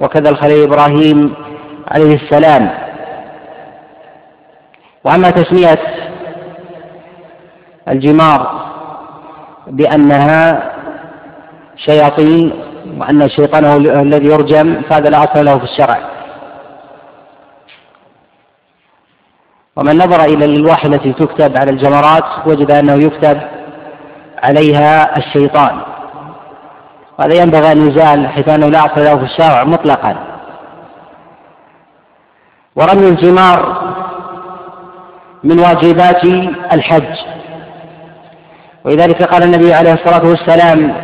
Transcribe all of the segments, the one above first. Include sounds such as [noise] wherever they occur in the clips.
وكذا الخليل إبراهيم عليه السلام. وأما تسمية الجمار بأنها شياطين وأن الشيطان هو الذي يرجم فهذا لا أصل له في الشرع. ومن نظر إلى الألواح التي تكتب على الجمرات وجد أنه يكتب عليها الشيطان. وهذا ينبغي أن يزال حيث أنه لا أصل له في الشرع مطلقا. ورمي الجمار من واجبات الحج. ولذلك قال النبي عليه الصلاة والسلام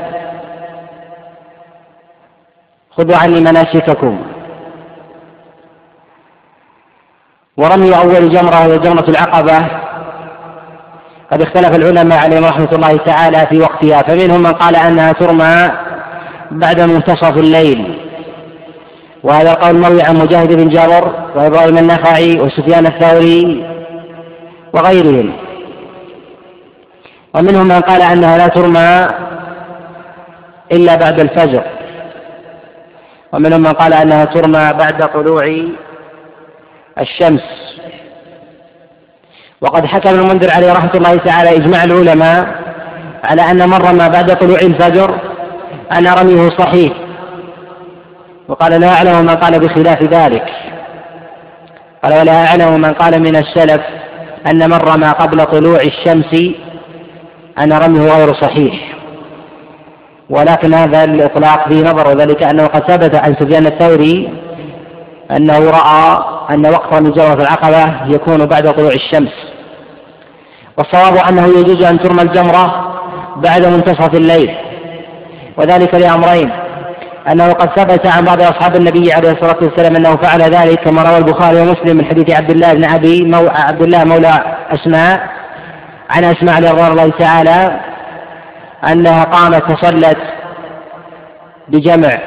خذوا عني مناسككم. ورمي أول جمرة وهي جمرة العقبة. قد اختلف العلماء عليهم رحمة الله تعالى في وقتها. فمنهم من قال أنها ترمى بعد منتصف الليل. وهذا القول مروي عن مجاهد بن جابر وإبراهيم النخعي وسفيان الثوري وغيرهم. ومنهم من قال أنها لا ترمى إلا بعد الفجر. ومنهم من قال أنها ترمى بعد طلوع الشمس. وقد حكى ابن المنذر عليه رحمة الله تعالى إجماع العلماء على أن من رمى بعد طلوع الفجر أن رميه صحيح. وقال لا أعلم من قال بخلاف ذلك. قال ولا أعلم من قال من السلف أن من رمى قبل طلوع الشمس أن رميه غير صحيح. ولكن هذا الإطلاق فيه نظر وذلك أنه قد ثبت عن سفيان الثوري أنه رأى أن وقت رمي العقبة يكون بعد طلوع الشمس. والصواب أنه يجوز أن ترمى الجمرة بعد منتصف الليل. وذلك لأمرين. أنه قد ثبت عن بعض أصحاب النبي عليه الصلاة والسلام أنه فعل ذلك كما روى البخاري ومسلم من حديث عبد الله بن أبي مو... عبد الله مولى أسماء عن أسماء رضي الله تعالى أنها قامت وصلت بجمع.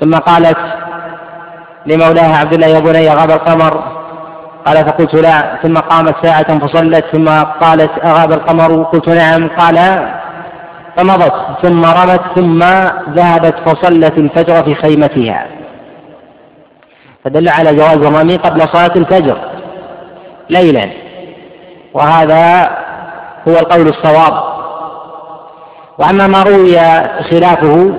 ثم قالت لمولاها عبد الله يا بني غاب القمر؟ قال فقلت لا. ثم قامت ساعة فصلت ثم قالت أغاب القمر؟ قلت نعم. قال فمضت ثم رمت ثم ذهبت فصلت الفجر في خيمتها. فدل على جواز الرمي قبل صلاة الفجر ليلا. وهذا هو القول الصواب. وأما ما روي خلافه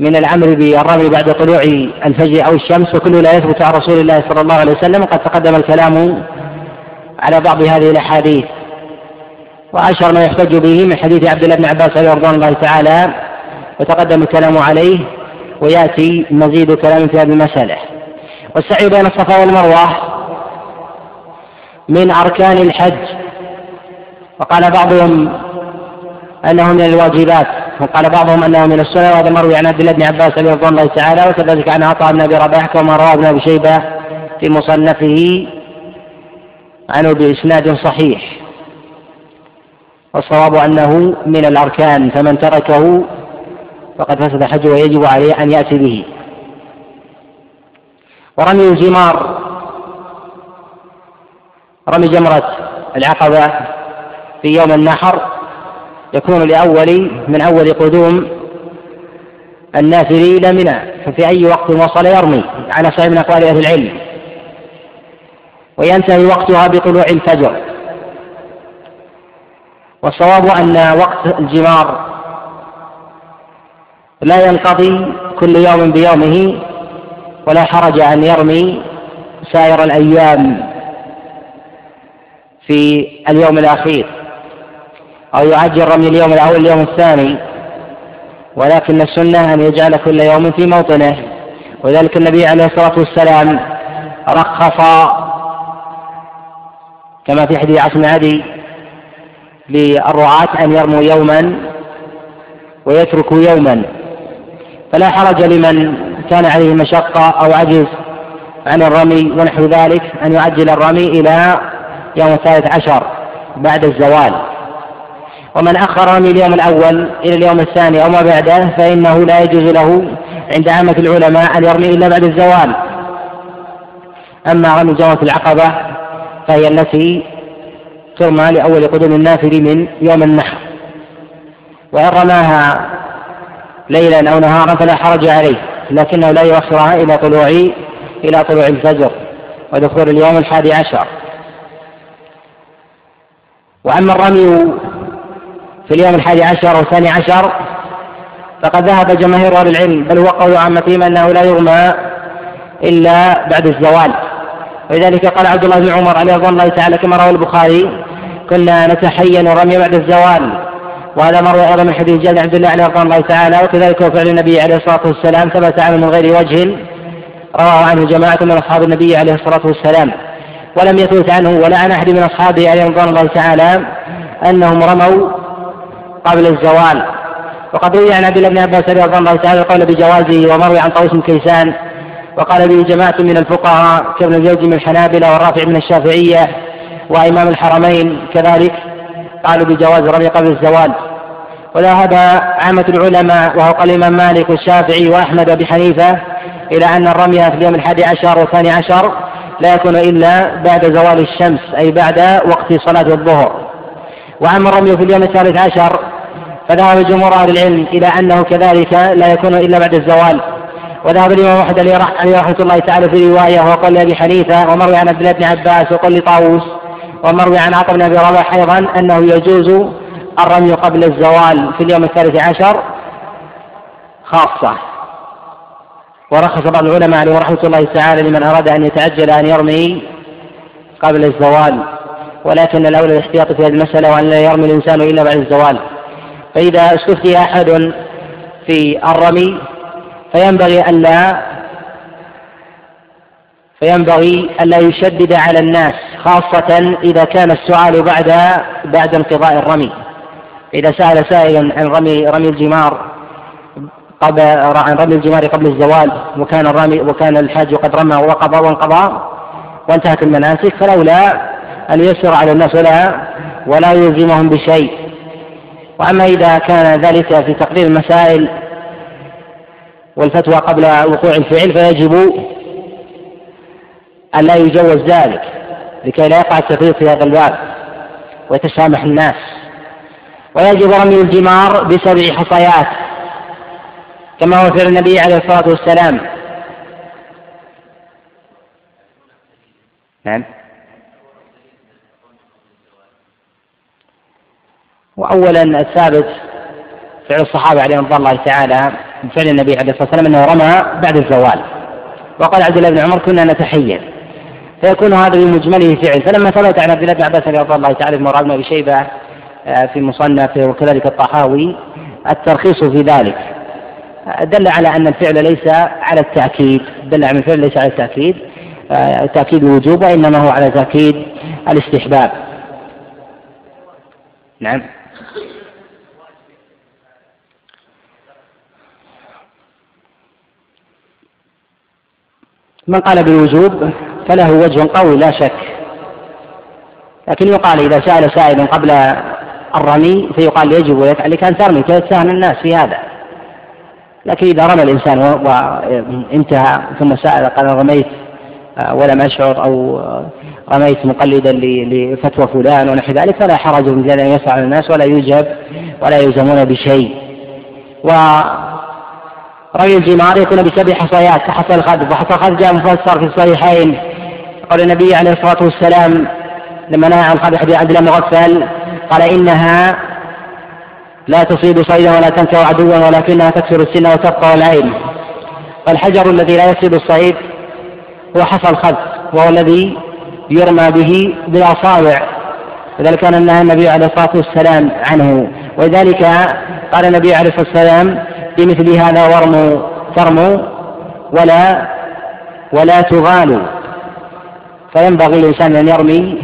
من الأمر بالرمي بعد طلوع الفجر أو الشمس وكله لا يثبت عن رسول الله صلى الله عليه وسلم وقد تقدم الكلام على بعض هذه الأحاديث. وأشهر ما يحتج به من حديث عبد الله بن عباس عليه رضوان الله تعالى وتقدم الكلام عليه ويأتي مزيد كلام في هذه المسألة. والسعي بين الصفا والمروة من أركان الحج. وقال بعضهم أنه من الواجبات وقال بعضهم أنه من السنة وهذا مروي عن عبد الله بن عباس رضوان الله تعالى وكذلك عن عطاء بن أبي رباح كما رواه ابن أبي شيبة في مصنفه عنه بإسناد صحيح. والصواب أنه من الأركان فمن تركه فقد فسد حجه ويجب عليه أن يأتي به. ورمي الجمار رمي جمرة العقبة في يوم النحر يكون لأول من أول قدوم النافل إلى منى ففي أي وقت وصل يرمي على صحيح من أقوال أهل العلم. وينتهي وقتها بطلوع الفجر. والصواب أن وقت الجمار لا ينقضي كل يوم بيومه ولا حرج أن يرمي سائر الأيام في اليوم الأخير أو يعجل رمي اليوم الأول اليوم الثاني. ولكن السنة أن يجعل كل يوم في موطنه. وذلك النبي عليه الصلاة والسلام رخص كما في حديث عاصم عدي للرعاة أن يرموا يوما ويتركوا يوما. فلا حرج لمن كان عليه مشقة أو عجز عن الرمي ونحو ذلك أن يعجل الرمي إلى يوم الثالث عشر بعد الزوال. ومن أخر رمي اليوم الأول إلى اليوم الثاني أو ما بعده فإنه لا يجوز له عند عامة العلماء أن يرمي إلا بعد الزوال. أما رمي جمرة العقبة فهي التي ترمى لأول قدوم النافل من يوم النحر. وإن رماها ليلا أو نهارا فلا حرج عليه لكنه لا يؤخرها إلى طلوع إلى طلوع الفجر ودخول اليوم الحادي عشر. وأما الرمي في اليوم الحادي عشر والثاني عشر فقد ذهب جماهير أهل العلم بل هو قول عامتهم أنه لا يرمى إلا بعد الزوال. ولذلك قال عبد الله بن عمر عليه رضوان الله تعالى كما روى البخاري كنا نتحين الرمي بعد الزوال. وهذا مروي أيضا من حديث جابر عبد الله عليه رضوان الله تعالى وكذلك هو فعل النبي عليه الصلاة والسلام ثبت عنه من غير وجه رواه عنه جماعة من أصحاب النبي عليه الصلاة والسلام. ولم يثبت عنه ولا عن أحد من أصحابه عليه رضوان الله تعالى أنهم رموا قبل الزوال. وقد روي عن عبد الله بن عباس رضي الله تعالى قول بجوازه ومروي عن طاووس بن كيسان وقال به جماعة من الفقهاء كابن الجوزي من الحنابلة والرافع من الشافعية وإمام الحرمين كذلك قالوا بجواز رمي قبل الزوال. وذهب عامة العلماء وهو قال الإمام مالك والشافعي وأحمد وأبي حنيفة إلى أن الرمي في اليوم الحادي عشر والثاني عشر لا يكون إلا بعد زوال الشمس أي بعد وقت صلاة الظهر. وأما الرمي في اليوم الثالث عشر فذهب جمهور أهل العلم إلى أنه كذلك لا يكون إلا بعد الزوال. وذهب الإمام أحمد عليه رحمة الله تعالى في رواية وقال لأبي حنيفة ومروي عن عبد الله بن عباس وقال لطاووس ومروي عن عطاء بن أبي رباح أيضا أنه يجوز الرمي قبل الزوال في اليوم الثالث عشر خاصة. ورخص بعض العلماء عليه رحمة الله تعالى لمن أراد أن يتعجل أن يرمي قبل الزوال ولكن الأولى الاحتياط في هذه المسألة وأن لا يرمي الإنسان إلا بعد الزوال. فإذا استفتي أحد في الرمي فينبغي ألا فينبغي ألا يشدد على الناس خاصة إذا كان السؤال بعد بعد انقضاء الرمي. إذا سأل سائل عن رمي رمي الجمار قبل عن رمي الجمار قبل الزوال وكان الرمي وكان الحاج قد رمى وقضى وانقضى وانتهت المناسك فلولا أن يسر على الناس ولا ولا يلزمهم بشيء. وأما إذا كان ذلك في تقدير المسائل والفتوى قبل وقوع الفعل فيجب أن لا يجوز ذلك لكي لا يقع التفريط في هذا الباب ويتسامح الناس. ويجب رمي الجمار بسبع حصيات كما هو فعل النبي عليه الصلاة والسلام. نعم. وأولا الثابت فعل الصحابة عليهم رضي الله تعالى من فعل النبي عليه الصلاة والسلام أنه رمى بعد الزوال. وقال عبد الله بن عمر كنا نتحين فيكون هذا بمجمله فعل. فلما ثبت عن عبد الله بن عباس رضي الله تعالى بن بن أبي شيبة آه، في مصنفه وكذلك الطحاوي الترخيص في ذلك. دل على أن الفعل ليس على التأكيد. دل على الفعل ليس على التأكيد. آه، تاكيد الوجوب وإنما هو على تأكيد الاستحباب. نعم. من قال بالوجوب فله وجه قوي لا شك. لكن يقال إذا سأل سائل قبل الرمي فيقال يجب ويفعل لكان ترمي تساهل الناس في هذا. لكن إذا رمى الإنسان وانتهى ثم سأل قال رميت آه، ولم أشعر أو رميت مقلدا لفتوى فلان ونحو ذلك فلا حرج من أن يسأل الناس ولا يوجب ولا يلزمون بشيء. و رمي الجمار يكون بسبع حصيات كحصى الخد وحصى الخد جاء مفسر في الصحيحين. قال النبي عليه الصلاة والسلام لما نهى عن عبد الله مغفل قال إنها لا تصيب صيدا ولا تنكر عدوا ولكنها تكسر السن وتبقى العين. فالحجر الذي لا يصيب الصيد هو حصى الخد وهو الذي يرمى به بالأصابع. لذلك كان نهى النبي عليه الصلاة والسلام عنه. ولذلك قال النبي عليه الصلاة والسلام بمثل هذا ورموا ترموا ولا ولا تغالوا فينبغي الإنسان أن يرمي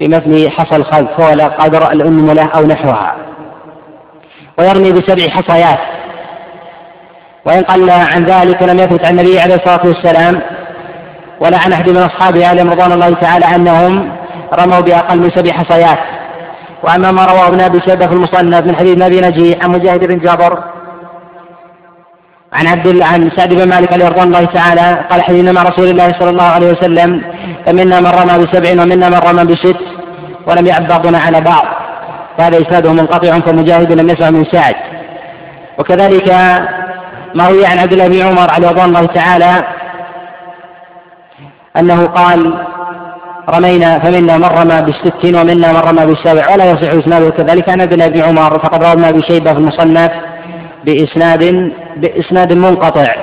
بمثل حصى الخلف ولا قدر الأنملة أو نحوها. ويرمي بسبع حصيات. وإن قل عن ذلك لم يثبت عن النبي عليه الصلاة والسلام ولا عن أحد من أصحابه عليهم رضوان الله تعالى أنهم رموا بأقل من سبع حصيات. وأما ما رواه ابن أبي شيبة في المصنف من حديث أبي نجي عن مجاهد بن جابر عن عبد عن سعد بن مالك عليه رضوان الله تعالى قال حديثنا مع رسول الله صلى الله عليه وسلم فمنا من رمى بسبع ومنا من رمى بست ولم يعب بعضنا على بعض. فهذا إسناده منقطع فمجاهد لم يسمع من سعد. وكذلك ما روي عن عبد الله بن عمر عليه رضوان الله تعالى أنه قال رمينا فمنا من رمى بالست ومنا من رمى بالسبع ولا يصح إسناده. كذلك عن عبد الله بن عمر فقد روى ابن أبي شيبة في المصنف بإسناد بإسناد منقطع.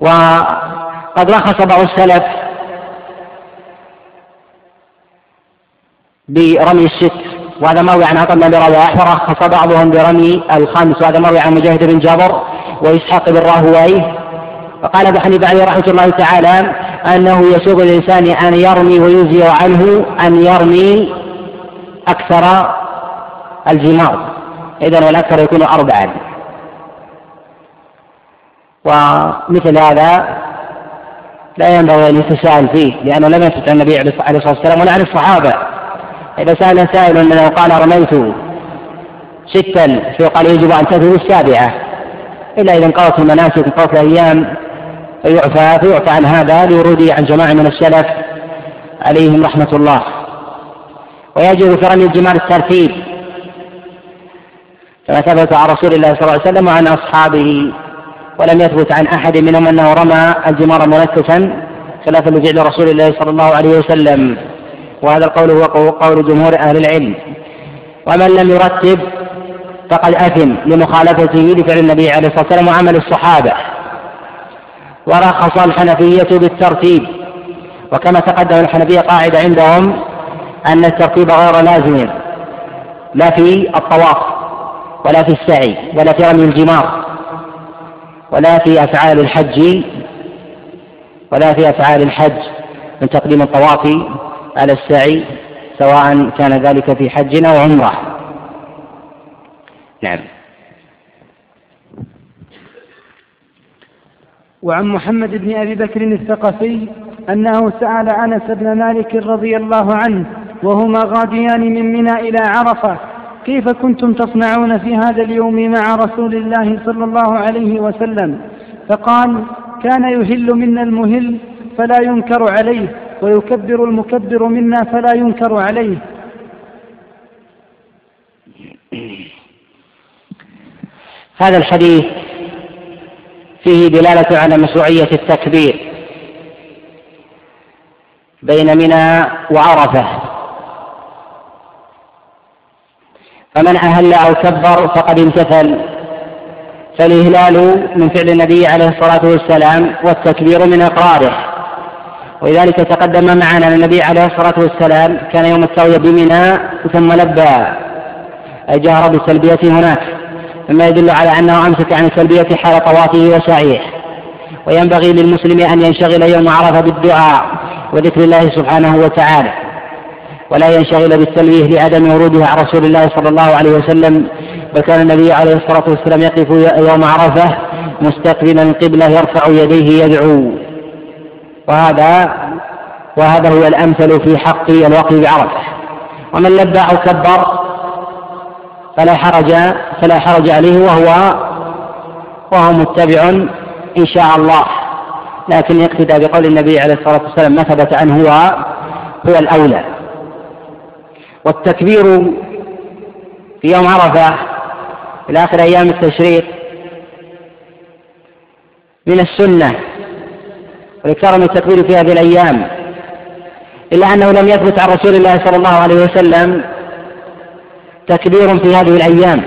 وقد رخص بعض السلف برمي الست وهذا مروي عن عطاء بن رواح ورخص بعضهم برمي الخمس وهذا مروي عن مجاهد بن جبر وإسحاق بن راهويه. فقال أبو حنيفة عليه رحمة الله تعالى أنه يسوغ الإنسان أن يرمي ويجزي عنه أن يرمي أكثر الجمار. اذا والأكثر يكون اربعا. ومثل هذا لا ينبغي أن يتساءل فيه لأنه لم يثبت عن النبي عليه الصلاة والسلام ولا عن الصحابة. إذا سأل سائل انه قال رميت ستا فيقال يجب أن تثبت السابعة. إلا إذا انقضت المناسك انقضت الأيام فيعفى فيعفى عن هذا لوروده عن جماعة من السلف عليهم رحمة الله. ويجب في رمي الجمال الترتيب كما ثبت عن رسول الله صلى الله عليه وسلم وعن أصحابه. ولم يثبت عن أحد منهم أنه رمى الجمار منكسا خلافا لفعل رسول الله صلى الله عليه وسلم. وهذا القول هو قول جمهور أهل العلم. ومن لم يرتب فقد أثم لمخالفته لفعل النبي عليه الصلاة والسلام وعمل الصحابة. ورخص الحنفية بالترتيب. وكما تقدم الحنفية قاعدة عندهم أن الترتيب غير لازم. لا في الطواف ولا في السعي ولا في رمي الجمار. ولا في أفعال الحج ولا في أفعال الحج من تقديم الطواف على السعي سواء كان ذلك في حج أو عمرة. نعم. وعن محمد بن أبي بكر الثقفي أنه سأل أنس بن مالك رضي الله عنه وهما غاديان من منى إلى عرفة كيف كنتم تصنعون في هذا اليوم مع رسول الله صلى الله عليه وسلم؟ فقال كان يهل منا المهل فلا ينكر عليه ويكبر المكبر منا فلا ينكر عليه. هذا الحديث فيه دلالة على مشروعية التكبير بين منى وعرفة. فمن أهل أو كبر فقد امتثل. فالإهلال من فعل النبي عليه الصلاة والسلام والتكبير من إقراره. ولذلك تقدم معنا أن النبي عليه الصلاة والسلام كان يوم التروية بمنى ثم لبى. أي جهر بالتلبية هناك. مما يدل على أنه أمسك عن التلبية حال طوافه وسعيه. وينبغي للمسلم أن ينشغل يوم عرفة بالدعاء وذكر الله سبحانه وتعالى. ولا ينشغل بالتلبيه لعدم ورودها عن رسول الله صلى الله عليه وسلم بل كان النبي عليه الصلاة والسلام يقف يوم عرفة مستقبلا القبلة يرفع يديه يدعو. وهذا وهذا هو الأمثل في حق الوقف بعرفة. ومن لبى أو كبر فلا حرج فلا حرج عليه وهو وهو متبع إن شاء الله. لكن يقتدى بقول النبي عليه الصلاة والسلام ما ثبت عنه هو هو الأولى. والتكبير في يوم عرفة في آخر أيام التشريق من السنة والإكثار من التكبير في هذه الأيام إلا أنه لم يثبت عن رسول الله صلى الله عليه وسلم تكبير في هذه الأيام.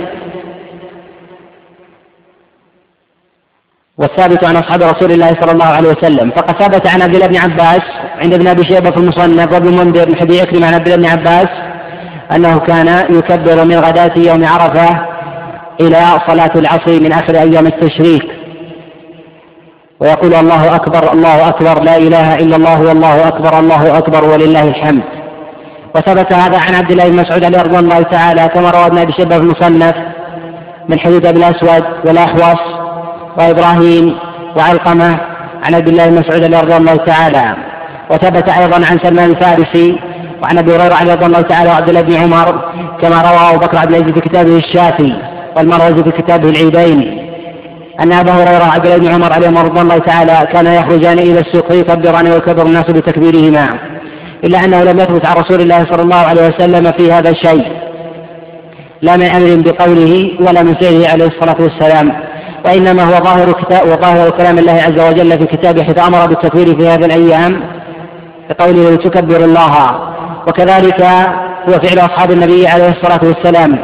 والثابت عن أصحاب رسول الله صلى الله عليه وسلم. فقد ثبت عن عبد الله بن عباس عند ابن أبي شيبة في المصنف وابن منذر من حديث عن عبد الله بن عباس أنه كان يكبر من غداة يوم عرفة إلى صلاة العصر من آخر أيام التشريق. ويقول الله أكبر الله أكبر لا إله إلا الله والله أكبر الله أكبر ولله الحمد. وثبت هذا عن عبد الله بن مسعود عليه رضوان الله تعالى كما روى ابن أبي شبة المصنف من حديث أبي الأسود والاحوص وإبراهيم وعلقمة عن عبد الله بن مسعود رضوان الله تعالى. وثبت أيضا عن سلمان الفارسي وعن أبي هريرة رضوان الله تعالى وعبد الله بن عمر كما روى أبو بكر عبد العزيز في كتابه الشافي والمروزي في كتابه العيدين أن أبا هريرة وعبد الله بن عمر عليهم رضوان الله تعالى كان يخرجان إلى السوق يكبران ويكبر الناس بتكبيرهما. إلا أنه لم يثبت عن رسول الله صلى الله عليه وسلم في هذا الشيء. لا من أمر بقوله ولا من فعله عليه الصلاة والسلام. وإنما هو ظاهر كتاب وظاهر كلام الله عز وجل في كتابه حيث أمر بالتكبير في هذه الأيام. بقوله لتكبر الله وكذلك هو فعل أصحاب النبي عليه الصلاة والسلام.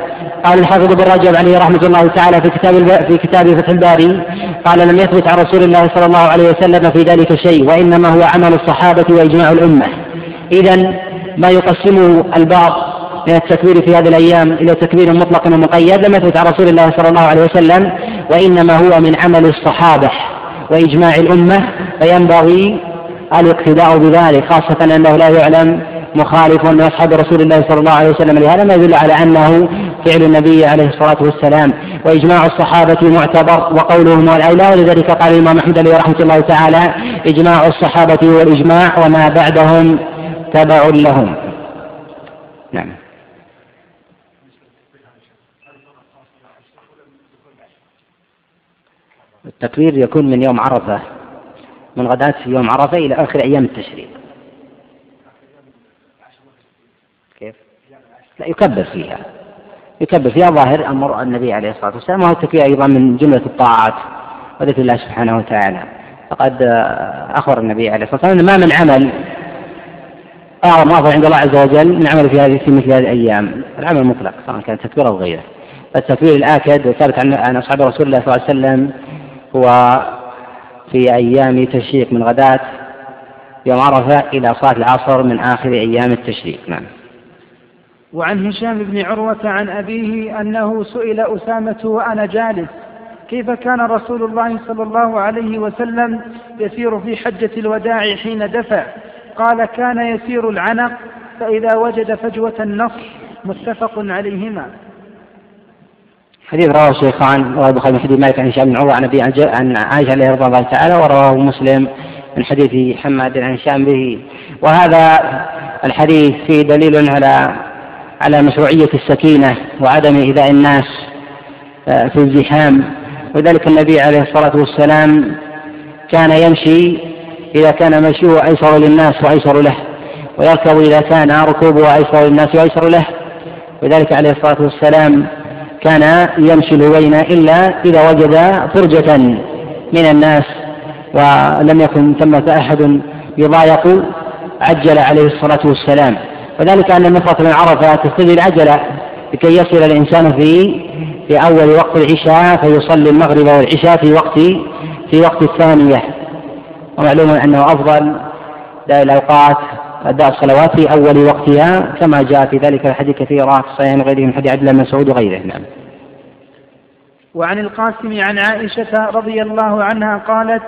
قال الحافظ بن رجب عليه رحمة الله تعالى في كتاب في كتاب فتح الباري قال لم يثبت عن رسول الله صلى الله عليه وسلم في ذلك شيء وإنما هو عمل الصحابة وإجماع الأمة. إذا ما يقسمه البعض من التكبير في هذه الأيام إلى تكبير مطلق ومقيد لم يثبت عن رسول الله صلى الله عليه وسلم وإنما هو من عمل الصحابة وإجماع الأمة فينبغي الاقتداء بذلك خاصة أنه لا يعلم مخالف من أصحاب رسول الله صلى الله عليه وسلم. لهذا ما يدل على أنه فعل النبي عليه الصلاة والسلام. وإجماع الصحابة معتبر وقولهم هو الأولى ولذلك قال الإمام أحمد عليه رحمة الله تعالى إجماع الصحابة والإجماع وما بعدهم تبع لهم. نعم. التكبير يكون من يوم عرفة. من غداة يوم عرفة إلى آخر أيام التشريق. كيف؟ لا يكبر فيها. يكبر فيها. ظاهر أمر النبي عليه الصلاة والسلام وهو التكبير أيضا من جملة الطاعات وذكر الله سبحانه وتعالى. فقد أخبر النبي عليه الصلاة والسلام ما من عمل أعظم أفضل عند الله عز وجل من عمل في هذه في مثل هذه الأيام. العمل المطلق سواء كان تكبير أو غيره. التكبير الآكد وثابت عن أصحاب رسول الله صلى الله عليه وسلم هو في أيام تشريق من غداة يوم عرفة إلى صلاة العصر من آخر أيام التشريق. نعم. وعن هشام بن عروة عن أبيه أنه سئل أسامة وأنا جالس كيف كان رسول الله صلى الله عليه وسلم يسير في حجة الوداع حين دفع؟ قال كان يسير العنق فإذا وجد فجوة النصر متفق عليهما. حديث رواه الشيخان رواه البخاري من حديث مالك عن هشام بن عروة عن ابي عن عائشة عليه رضي الله تعالى ورواه مسلم من حديث حماد عن هشام به. وهذا الحديث فيه دليل على على مشروعية السكينة وعدم إيذاء الناس آه، في الزحام. وذلك النبي عليه الصلاة والسلام كان يمشي إذا كان مشيه أيسر للناس وأيسر له ويركب إذا كان ركوبه أيسر للناس وأيسر له. وذلك عليه الصلاة والسلام كان يمشي الهوين إلا إذا وجد فرجة من الناس ولم يكن ثمة أحد يضايق عجل عليه الصلاة والسلام. وذلك أن المفرط من عرفة تستدعي العجلة لكي يصل الإنسان في في أول وقت العشاء فيصلي المغرب والعشاء في وقت في وقت الثانية. ومعلوم أنه أفضل الأوقات أداء الصلوات في أول وقتها كما جاء في ذلك الحديث كثيرا في الصحيحين وغيره من حديث عبد الله بن مسعود وغيره نعم. وعن القاسم عن عائشة رضي الله عنها قالت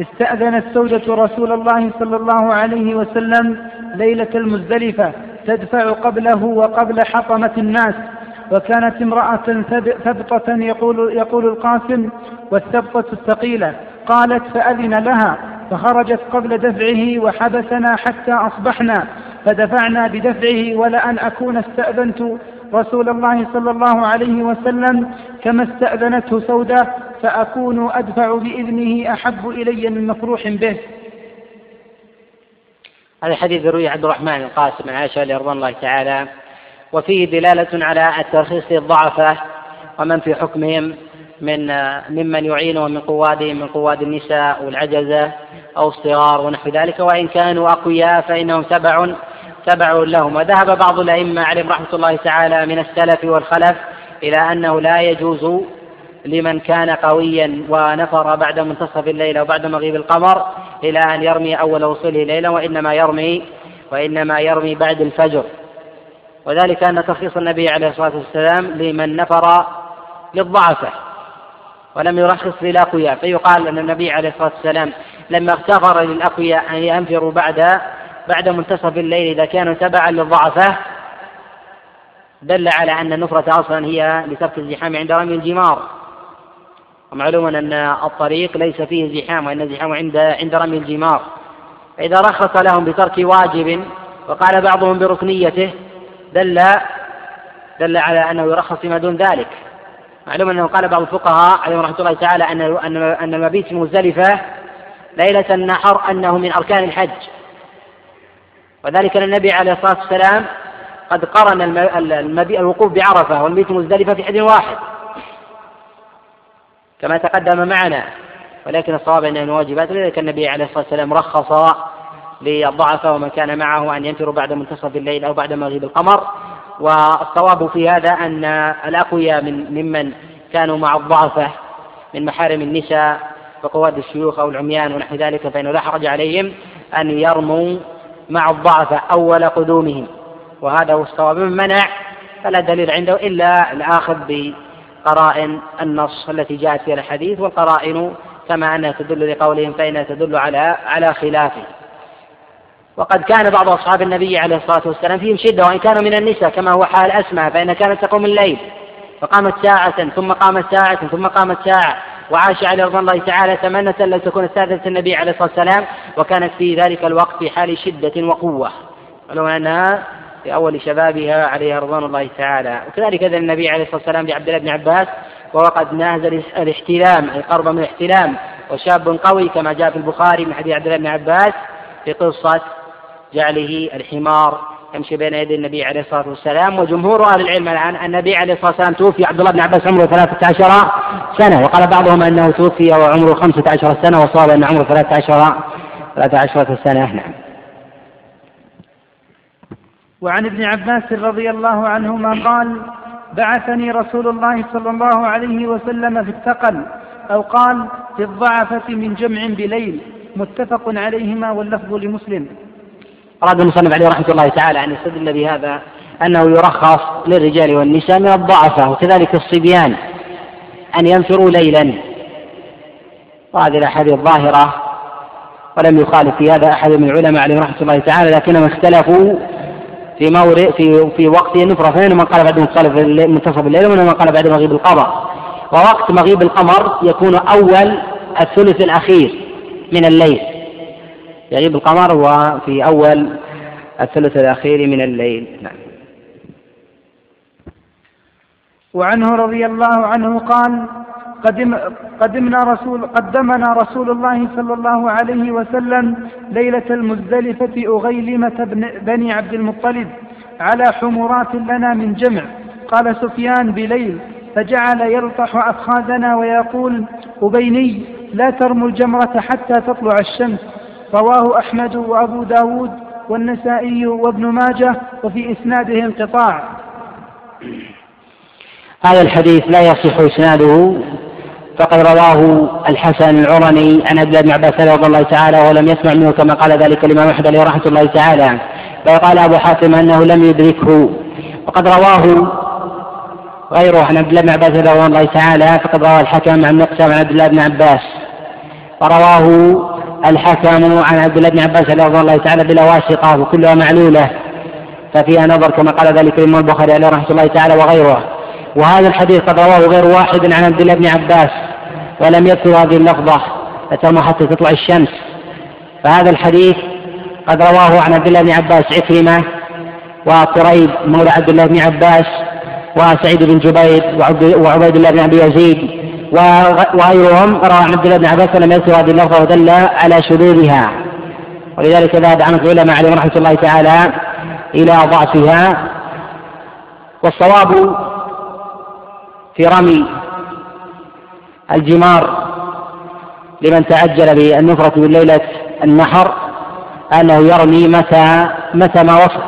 استأذنت زوجة رسول الله صلى الله عليه وسلم ليلة المزدلفة تدفع قبله وقبل حطمة الناس وكانت امرأة ثبطة يقول, يقول القاسم والثبطة الثقيلة قالت فأذن لها فخرجت قبل دفعه وحبسنا حتى أصبحنا فدفعنا بدفعه ولأن أكون استأذنت رسول الله صلى الله عليه وسلم كما استأذنته سودة فأكون أدفع بإذنه أحب إلي من مفروح به. هذا حديث روي عبد الرحمن القاسم عن عائشة رضوان الله تعالى وفيه دلالة على الترخيص للضعفاء ومن في حكمهم. من ممن يعينهم من قوادهم من قواد النساء والعجزة أو الصغار ونحو ذلك. وإن كانوا أقوياء فإنهم تبع تبع لهم. وذهب بعض الأئمة عليهم رحمة الله تعالى من السلف والخلف إلى أنه لا يجوز لمن كان قويا ونفر بعد منتصف الليل أو بعد مغيب القمر إلى أن يرمي أول وصوله ليلا وإنما يرمي وإنما يرمي بعد الفجر. وذلك أن تخصيص النبي عليه الصلاة والسلام لمن نفر للضعفة. ولم يرخص للأقوياء. فيقال أن النبي عليه الصلاة والسلام لما اغتفر للأقوياء أن ينفروا بعد بعد منتصف الليل إذا كانوا تبعا للضعفاء دل على أن النفرة أصلا هي لترك الزحام عند رمي الجمار. ومعلوم أن الطريق ليس فيه زحام وإن الزحام عند عند رمي الجمار. فإذا رخص لهم بترك واجب وقال بعضهم بركنيته دل دل على أنه يرخص فيما دون ذلك. معلوم أنه قال بعض الفقهاء عليهم رحمة الله تعالى أن أن المبيت مزدلفة ليلة النحر أنه من أركان الحج. وذلك أن النبي عليه الصلاة والسلام قد قرن الوقوف بعرفة والمبيت مزدلفة في حد واحد. كما تقدم معنا. ولكن الصواب أنه من واجبات لذلك النبي عليه الصلاة والسلام رخص للضعفاء ومن كان معه أن ينفروا بعد منتصف الليل أو بعد مغيب القمر. والصواب في هذا أن الأقوياء من ممن كانوا مع الضعفة من محارم النساء وقواد الشيوخ أو العميان ونحو ذلك فإنه لا حرج عليهم أن يرموا مع الضعفة أول قدومهم. وهذا هو الصواب. من منع؟ فلا دليل عنده إلا الآخذ بقرائن النص التي جاءت في الحديث والقرائن كما أنها تدل لقولهم فإنها تدل على على خلافه. وقد كان بعض أصحاب النبي عليه الصلاة والسلام فيهم شدة وإن كانوا من النساء كما هو حال أسماء فإنها كانت تقوم الليل. فقامت ساعة ثم قامت ساعة ثم قامت ساعة. وعاش على رضوان الله تعالى تمنى لو تكون استاذة النبي عليه الصلاة والسلام. وكانت في ذلك الوقت في حال شدة وقوة. ولو أنها في أول شبابها عليها رضوان الله تعالى. وكذلك أذن النبي عليه الصلاة والسلام بعبد الله بن عباس وهو قد ناهز الاحتلام أي قرب من الاحتلام. وشاب قوي كما جاء في البخاري من حديث عبد الله بن عباس في قصة جعله الحمار يمشي بين يدي النبي عليه الصلاة والسلام وجمهور أهل العلم الآن. النبي عليه الصلاة والسلام توفي عبد الله بن عباس عمره 13 سنة وقال بعضهم أنه توفي وعمره 15 سنة وصاب أن عمره 13 13 سنة. نعم. وعن ابن عباس رضي الله عنهما قال بعثني رسول الله صلى الله عليه وسلم في الثقل أو قال في الضعفة من جمع بليل متفق عليهما واللفظ لمسلم. أراد المصنف عليه رحمة الله تعالى أن يستدل بهذا أنه يرخص للرجال والنساء من الضعفة وكذلك الصبيان أن ينفروا ليلا. وهذه الأحاديث الظاهرة ولم يخالف في هذا أحد من العلماء عليه رحمة الله تعالى لكنهم اختلفوا في مورد في في وقت النفرة فمنهم من قال بعد منتصف الليل ومنهم من قال بعد مغيب القمر. ووقت مغيب القمر يكون أول الثلث الأخير من الليل. يغيب القمر وفي أول الثلث الأخير من الليل. نعم. وعنه رضي الله عنه قال قدم قدمنا رسول قدمنا رسول الله صلى الله عليه وسلم ليلة المزدلفة أغيلمة بن بني عبد المطلب على حمرات لنا من جمع. قال سفيان بليل. فجعل يلطح أفخاذنا ويقول أبيني لا ترموا الجمرة حتى تطلع الشمس. رواه أحمد وأبو داود والنسائي وابن ماجه وفي إسناده انقطاع هذا الحديث لا يصح إسناده فقد رواه الحسن العرني عن عبد بن عباس رضي الله تعالى ولم يسمع منه كما قال ذلك الإمام أحمد عليه رحمة الله تعالى. بل قال أبو حاتم أنه لم يدركه. وقد رواه غيره عن عبد الله بن عباس رضي الله تعالى فقد رواه الحكم عن مقسم عن عبد الله بن عباس. ورواه الحكم عن عبد الله بن عباس رضي الله تعالى بلا واسطة وكلها معلولة. ففيها نظر كما قال ذلك الإمام البخاري عليه رحمة الله تعالى وغيره. وهذا الحديث قد رواه غير واحد عن عبد الله بن عباس ولم يذكر هذه اللفظة فتم حتى تطلع الشمس. فهذا الحديث قد رواه عن عبد الله بن عباس عكرمة وقريب مولى عبد الله بن عباس وسعيد بن جبير وعبيد الله بن أبي يزيد وغيرهم. روى عن عبد الله بن عباس ولم يذكر هذه اللفظة ودل على شذوذها. ولذلك ذهب عنه العلماء عليهم رحمة الله تعالى إلى ضعفها. والصواب في رمي الجمار لمن تعجل بالنفرة من ليلة النحر أنه يرمي متى متى ما وصل.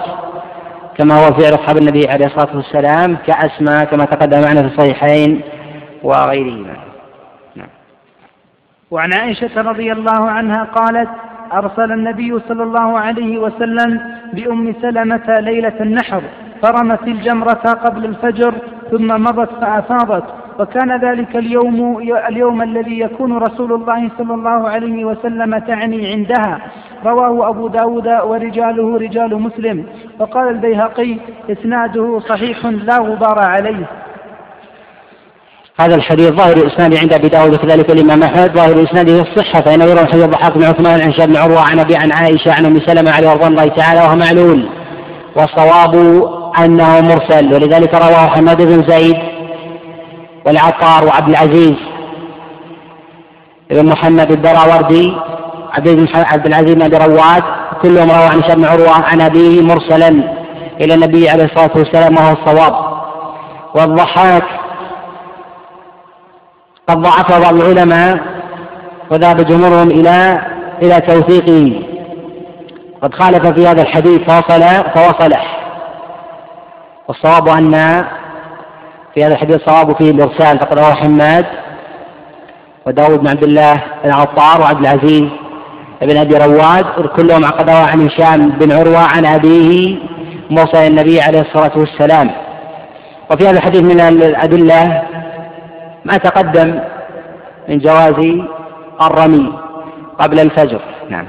كما هو فعل أصحاب النبي عليه الصلاة والسلام كأسمى كما تقدم معنا في الصحيحين. وغيرهما. نعم. وعن عائشة رضي الله عنها قالت أرسل النبي صلى الله عليه وسلم بأم سلمة ليلة النحر فرمت الجمرة قبل الفجر ثم مضت فأفاضت. وكان ذلك اليوم اليوم الذي يكون رسول الله صلى الله عليه وسلم تعني عندها. رواه أبو داود ورجاله رجال مسلم. وقال البيهقي إسناده صحيح لا غبار عليه. هذا الحديث ظاهر الإسناد عند أبي داود وكذلك الإمام أحمد. ظاهر اسناده الصحة فإنه يروى حديث الضحاك بن عثمان عن بن عروة عن أبي عن عائشة عن أم سلمة عليه رضوان الله تعالى وهو معلول. والصواب أنه مرسل ولذلك رواه حماد بن زيد والعطار وعبد العزيز بن محمد الدراوردي عبد العزيز بن أبي رواد. كلهم رواه عن بن عروة عن أبيه مرسلا إلى النبي عليه الصلاة والسلام وهو الصواب. والضحاك قد ضعفه بعض العلماء وذهب جمهورهم إلى إلى توثيقه قد خالف في هذا الحديث فوصل فوصله والصواب أن في هذا الحديث صواب فيه الإرسال فقد رواه حماد وداود بن عبد الله بن عطار وعبد العزيز بن أبي رواد كلهم قد روى عن هشام بن عروة عن أبيه موسى النبي عليه الصلاة والسلام. وفي هذا الحديث من الأدلة ما تقدم من جواز الرمي قبل الفجر. نعم.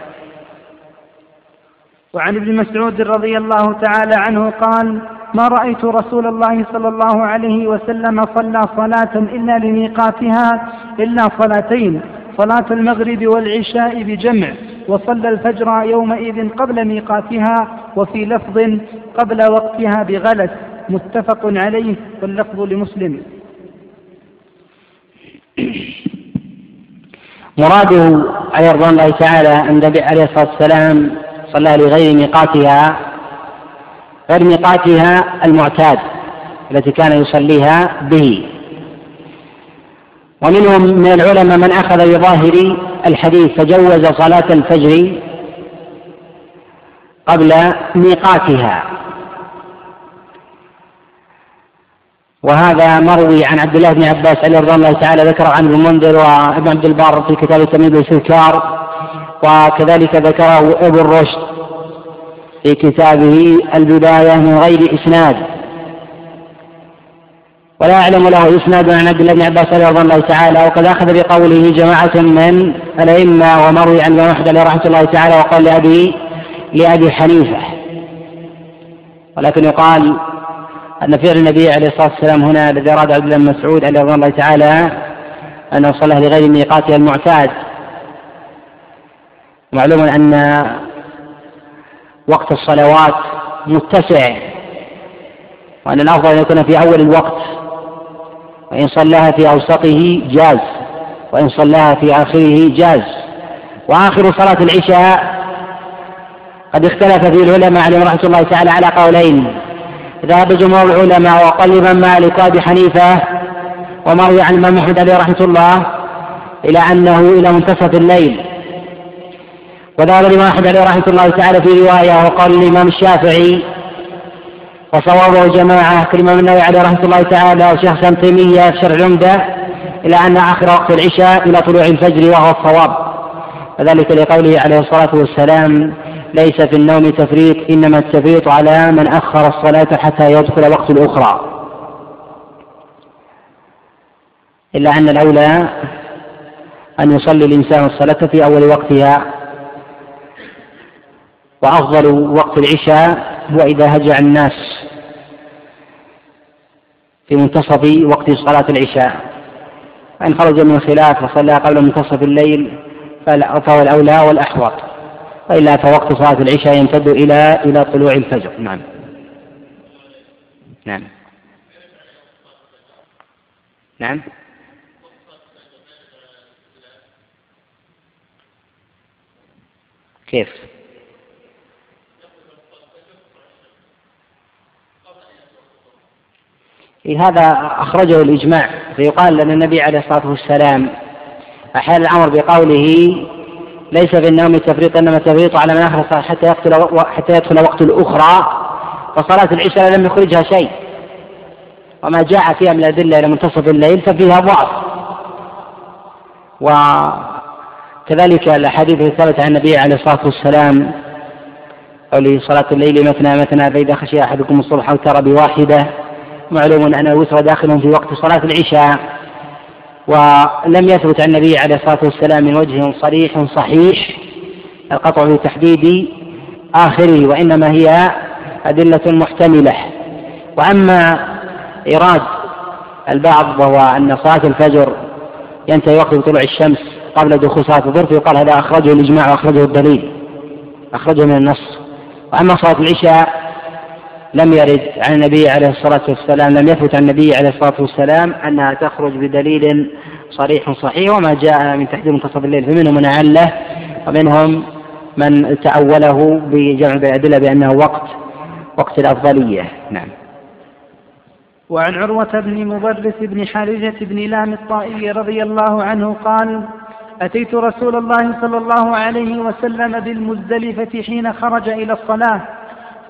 وعن ابن مسعود رضي الله تعالى عنه قال ما رأيت رسول الله صلى الله عليه وسلم صلى صلاة إلا لميقاتها إلا صلاتين صلاة المغرب والعشاء بجمع وصلى الفجر يومئذ قبل ميقاتها وفي لفظ قبل وقتها بغلس متفق عليه واللفظ لمسلم. مراده عليه رضوان الله تعالى أن النبي عليه الصلاة والسلام صلى لغير ميقاتها غير ميقاتها المعتاد التي كان يصليها به. ومنهم من العلماء من أخذ بظاهر الحديث فجوز صلاة الفجر قبل ميقاتها. وهذا مروي عن عبد الله بن عباس عليه رضي الله تعالى ذكر عن ابن المنذر وابن عبد البر في كتاب التمييز والاستذكار وكذلك ذكره ابن رشد في كتابه البداية من غير إسناد. ولا أعلم له إسناد عن عبد الله بن عباس رضي الله تعالى وقد أخذ بقوله جماعة من الأئمة ومروي عن ابن عليه رحمة الله تعالى وقال لأبي لأبي حنيفة. ولكن يقال أن فعل النبي عليه الصلاة والسلام هنا الذي أراد عبد الله بن مسعود عليه رضي الله تعالى أنه صلى لغير ميقاتها المعتاد. معلوم أن وقت الصلوات متسع وأن الأفضل أن يكون في أول الوقت وإن صلاها في أوسطه جاز وإن صلاها في آخره جاز. وآخر صلاة العشاء قد اختلف فيه العلماء عليهم رحمة الله تعالى على قولين. ذهب جمهور العلماء وقال الإمام مالك وأبي حنيفة ومروي عن الإمام محمد عليه رحمة الله إلى أنه إلى منتصف الليل. وذهب الإمام أحمد عليه رحمة الله تعالى في رواية وقال الإمام الشافعي وصوابه جماعة كالإمام النووي عليه رحمة الله تعالى وشيخ سام تيمية في شرع العمدة إلى أن آخر وقت العشاء إلى طلوع الفجر وهو الصواب. وذلك لقوله عليه الصلاة والسلام ليس في النوم تفريط إنما التفريط على من أخر الصلاة حتى يدخل وقت الأخرى. إلا أن الأولى أن يصلي الإنسان الصلاة في أول وقتها وأفضل وقت العشاء هو إذا هجع الناس في منتصف وقت صلاة العشاء. فإن خرج من الخلاف وصلى قبل منتصف الليل فهو الأولى والأحوط. وإلا فوقت صلاة العشاء يمتد إلى إلى طلوع الفجر. نعم. نعم. نعم. كيف؟ إيه هذا أخرجه الإجماع فيقال أن النبي عليه الصلاة والسلام أحال الأمر بقوله ليس في النوم تفريط إنما التفريط على من أخر حتى يدخل حتى يدخل وقت الأخرى. فصلاة العشاء لم يخرجها شيء. وما جاء فيها من الأدلة إلى منتصف الليل ففيها ضعف. وكذلك الأحاديث التي ثبت عن النبي عليه الصلاة والسلام قوله صلاة الليل مثنى مثنى فإذا خشي أحدكم الصبح أوتر بواحدة. معلوم أن الوتر داخل في وقت صلاة العشاء. ولم يثبت عن النبي عليه الصلاة والسلام من وجه صريح صحيح القطع في تحديد آخره وإنما هي أدلة محتملة. وأما إيراد البعض وهو أن صلاة الفجر ينتهي وقت طلوع الشمس قبل دخول صلاة الظهر فيقال هذا أخرجه الإجماع وأخرجه الدليل أخرجه من النص. وأما صلاة العشاء لم يرد عن النبي عليه الصلاة والسلام لم يثبت عن النبي عليه الصلاة والسلام أنها تخرج بدليل صريح صحيح وما جاء من تحديد منتصف الليل. فمنهم من أعله ومنهم من تأوله بجمع بالأدلة بأنه وقت وقت الأفضلية. نعم. وعن عروة بن مبرس بن حارجة بن لام الطائي رضي الله عنه قال أتيت رسول الله صلى الله عليه وسلم بالمزدلفة حين خرج إلى الصلاة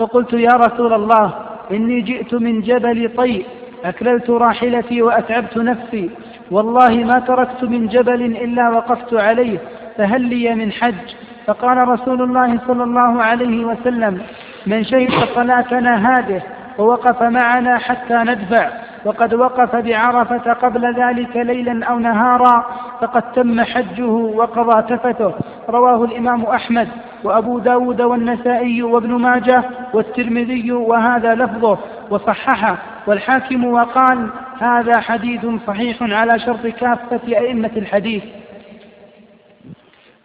فقلت يا رسول الله إني جئت من جبل طيء أكللت راحلتي وأتعبت نفسي. والله ما تركت من جبل إلا وقفت عليه فهل لي من حج؟ فقال رسول الله صلى الله عليه وسلم من شهد صلاتنا هذه ووقف معنا حتى ندفع. وقد وقف بعرفة قبل ذلك ليلا أو نهارا فقد تم حجه وقضى تفته رواه الإمام أحمد. وأبو داود والنسائي وابن ماجه والترمذي وهذا لفظه وصححه والحاكم وقال هذا حديث صحيح على شرط كافة أئمة الحديث.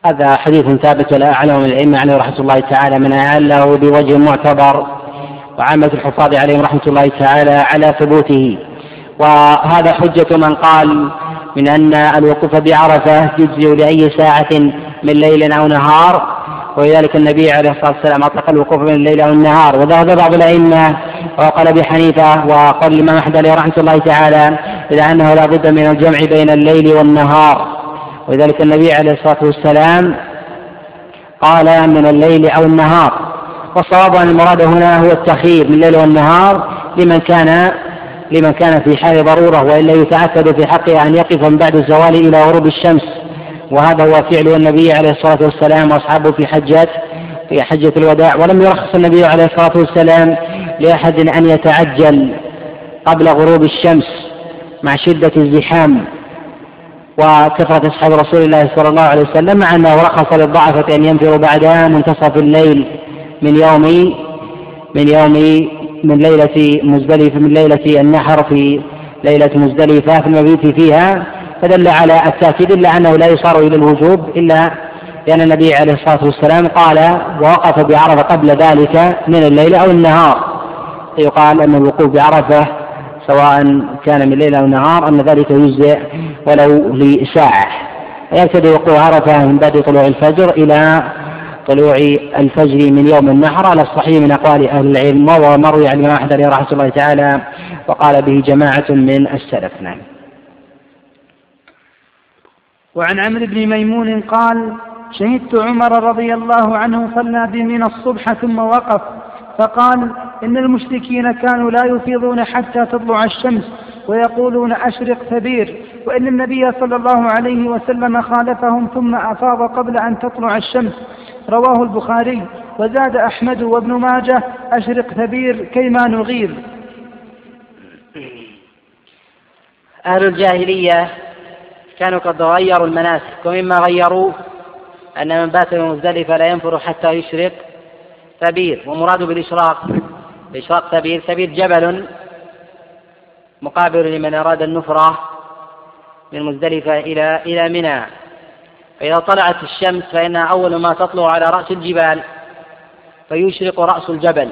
هذا حديث ثابت ولا أعلم من الأئمة عليه رحمة الله تعالى من أعله بوجه معتبر وعامة الحفاظ عليهم رحمة الله تعالى على ثبوته. وهذا حجة من قال من أن الوقوف بعرفة يجزي لأي ساعة من ليل أو نهار ولذلك النبي عليه الصلاة والسلام أطلق الوقوف من الليل أو النهار وذهب بعض الأئمة وقال أبي حنيفة وقال الإمام أحمد عليه رحمة الله تعالى إلى أنه لا بد من الجمع بين الليل والنهار. ولذلك النبي عليه الصلاة والسلام قال من الليل أو النهار. والصواب أن المراد هنا هو التخيير من الليل والنهار لمن كان لمن كان في حال ضرورة وإلا يتأكد في حقه أن يقف من بعد الزوال إلى غروب الشمس. وهذا هو فعل النبي عليه الصلاة والسلام وأصحابه في حجة في حجة الوداع ولم يرخص النبي عليه الصلاة والسلام لأحد أن يتعجل قبل غروب الشمس مع شدة الزحام وكثرة أصحاب رسول الله صلى الله عليه وسلم مع أنه رخص للضعفة أن ينفروا بعد منتصف الليل من يوم من يوم من ليلة مزدلفة من ليلة النحر في ليلة مزدلفة في المبيت فيها. فدل على التأكيد إلا أنه لا يصار إلى الوجوب إلا لأن النبي عليه الصلاة والسلام قال ووقف بعرفة قبل ذلك من الليل أو النهار. يقال أن الوقوف بعرفة سواء كان من ليل أو نهار أن ذلك يجزئ ولو لساعة. يبتدئ وقوع عرفة من بعد طلوع الفجر إلى طلوع الفجر من يوم النحر على الصحيح من أقوال أهل العلم وهو مروي عن الإمام أحمد رحمة الله تعالى وقال به جماعة من السلف. نعم. وعن عمرو بن ميمون قال شهدت عمر رضي الله عنه صلى بمن الصبح ثم وقف فقال إن المشركين كانوا لا يفيضون حتى تطلع الشمس ويقولون أشرق ثبير وإن النبي صلى الله عليه وسلم خالفهم ثم أفاض قبل أن تطلع الشمس. رواه البخاري وزاد أحمد وابن ماجه أشرق ثبير كيما نغير أهل الجاهلية كانوا قد غيروا المناسك. ومما غيروا أن من بات بمزدلفة لا ينفر حتى يشرق ثبير ومراد بالإشراق. الإشراق ثبير ثبير جبل مقابل لمن أراد النفرة من مزدلفة إلى إلى منى. فإذا طلعت الشمس فإنها أول ما تطلع على رأس الجبال فيشرق رأس الجبل.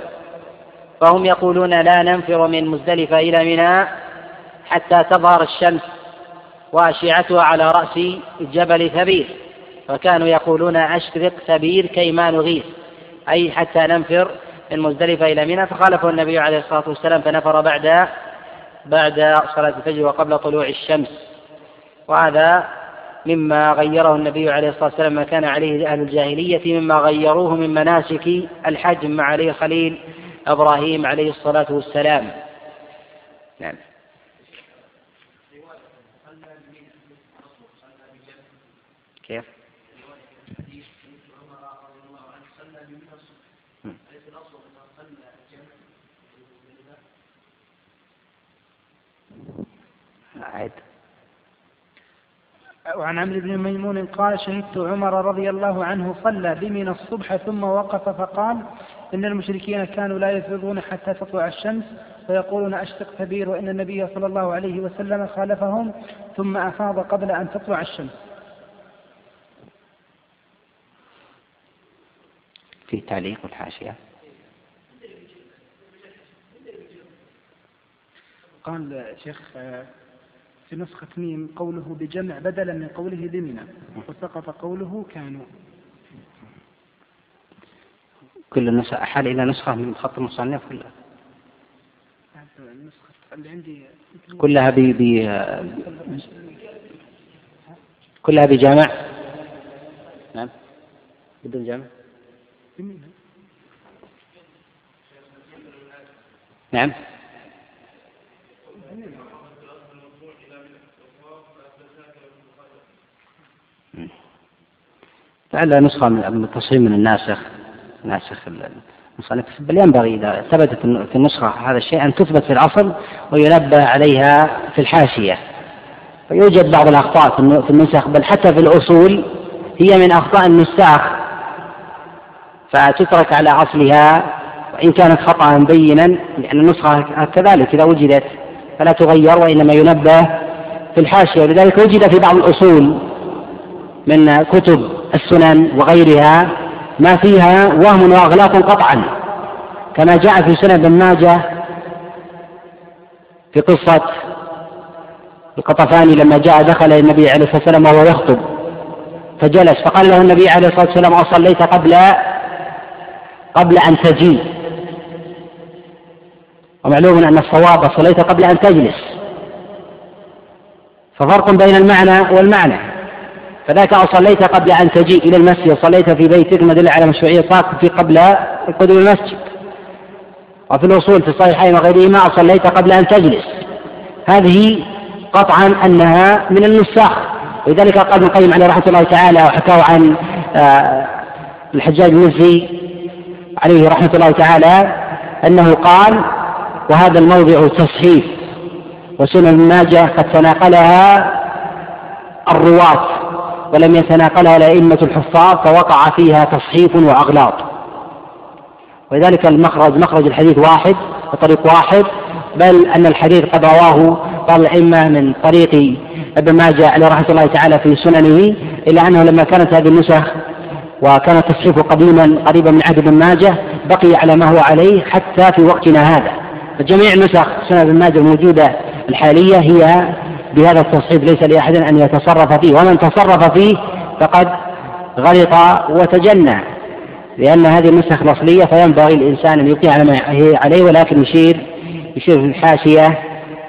فهم يقولون لا ننفر من مزدلفة إلى منى حتى تظهر الشمس. وأشعتها على رأس جبل ثبير فكانوا يقولون أشرق ثبير كيما نغيث أي حتى ننفر من مزدلفة إلى منى فخالفه النبي عليه الصلاة والسلام فنفر بعد بعد صلاة الفجر وقبل طلوع الشمس. وهذا مما غيره النبي عليه الصلاة والسلام ما كان عليه أهل الجاهلية مما غيروه من مناسك الحج مع عليه خليل إبراهيم عليه الصلاة والسلام. نعم كيف؟ أعد وعن عمرو بن ميمون قال شهدت عمر رضي الله عنه صلى بمن الصبح ثم وقف فقال إن المشركين كانوا لا يفرضون حتى تطلع الشمس ويقولون أشتق كبير وإن النبي صلى الله عليه وسلم خالفهم ثم أفاض قبل أن تطلع الشمس. في تعليق الحاشية. قال شيخ في نسخة ميم قوله بجمع بدلا من قوله بمنى وسقط قوله كانوا. كل النسخة أحال إلى نسخة من خط المصنف كلها كلها ب ب كلها بجامع؟ نعم. بدون جامع؟ نعم. لعل نسخة من التصحيح من الناسخ. ناسخ المصنف. بل ينبغي إذا ثبتت في النسخة هذا الشيء أن تثبت في الأصل وينبه عليها في الحاشية. فيوجد بعض الأخطاء في النسخ بل حتى في الأصول هي من أخطاء النساخ. فتترك على أصلها وإن كانت خطأ بينا لأن النسخة كذلك إذا وجدت فلا تغير وإنما ينبه في الحاشية. ولذلك وجد في بعض الأصول من كتب السنن وغيرها ما فيها وهم وأغلاط قطعا كما جاء في سنن ابن ماجه في قصة القطفاني لما جاء دخل النبي عليه الصلاة والسلام وهو يخطب فجلس فقال له النبي عليه الصلاة والسلام أصليت قبل قبل أن تجيء. ومعلوم أن الصواب صليت قبل أن تجلس. ففرق بين المعنى والمعنى. فذاك أصليت قبل أن تجيء إلى المسجد. صليت في بيتك مدل على مشروعية صلاة في قبل قدوم المسجد. وفي الوصول في الصحيحين وغيرهما أصليت قبل أن تجلس. هذه قطعا أنها من النساخ. ولذلك قال ابن القيم عليه رحمة الله تعالى وحكاه عن آه، الحجاج المزي عليه رحمة الله تعالى أنه قال وهذا الموضع تصحيف وسنن ماجه قد تناقلها الرواة. ولم يتناقلها الأئمة الحفاظ فوقع فيها تصحيف وأغلاط. ولذلك المخرج مخرج الحديث واحد وطريق واحد بل أن الحديث قد رواه بعض الأئمة من طريق ابن ماجه عليه رحمة الله تعالى في سننه إلا أنه لما كانت هذه النسخ وكان التصحيف قديما قريبا من عهد ابن ماجه بقي على ما هو عليه حتى في وقتنا هذا. فجميع نسخ سنن ابن ماجه الموجودة الحالية هي بهذا التصحيح ليس لأحد أن يتصرف فيه ومن تصرف فيه فقد غلط وتجنى لأن هذه النسخ الأصلية فينبغي الإنسان أن يبقي على ما هي عليه ولكن يشير يشير في الحاشية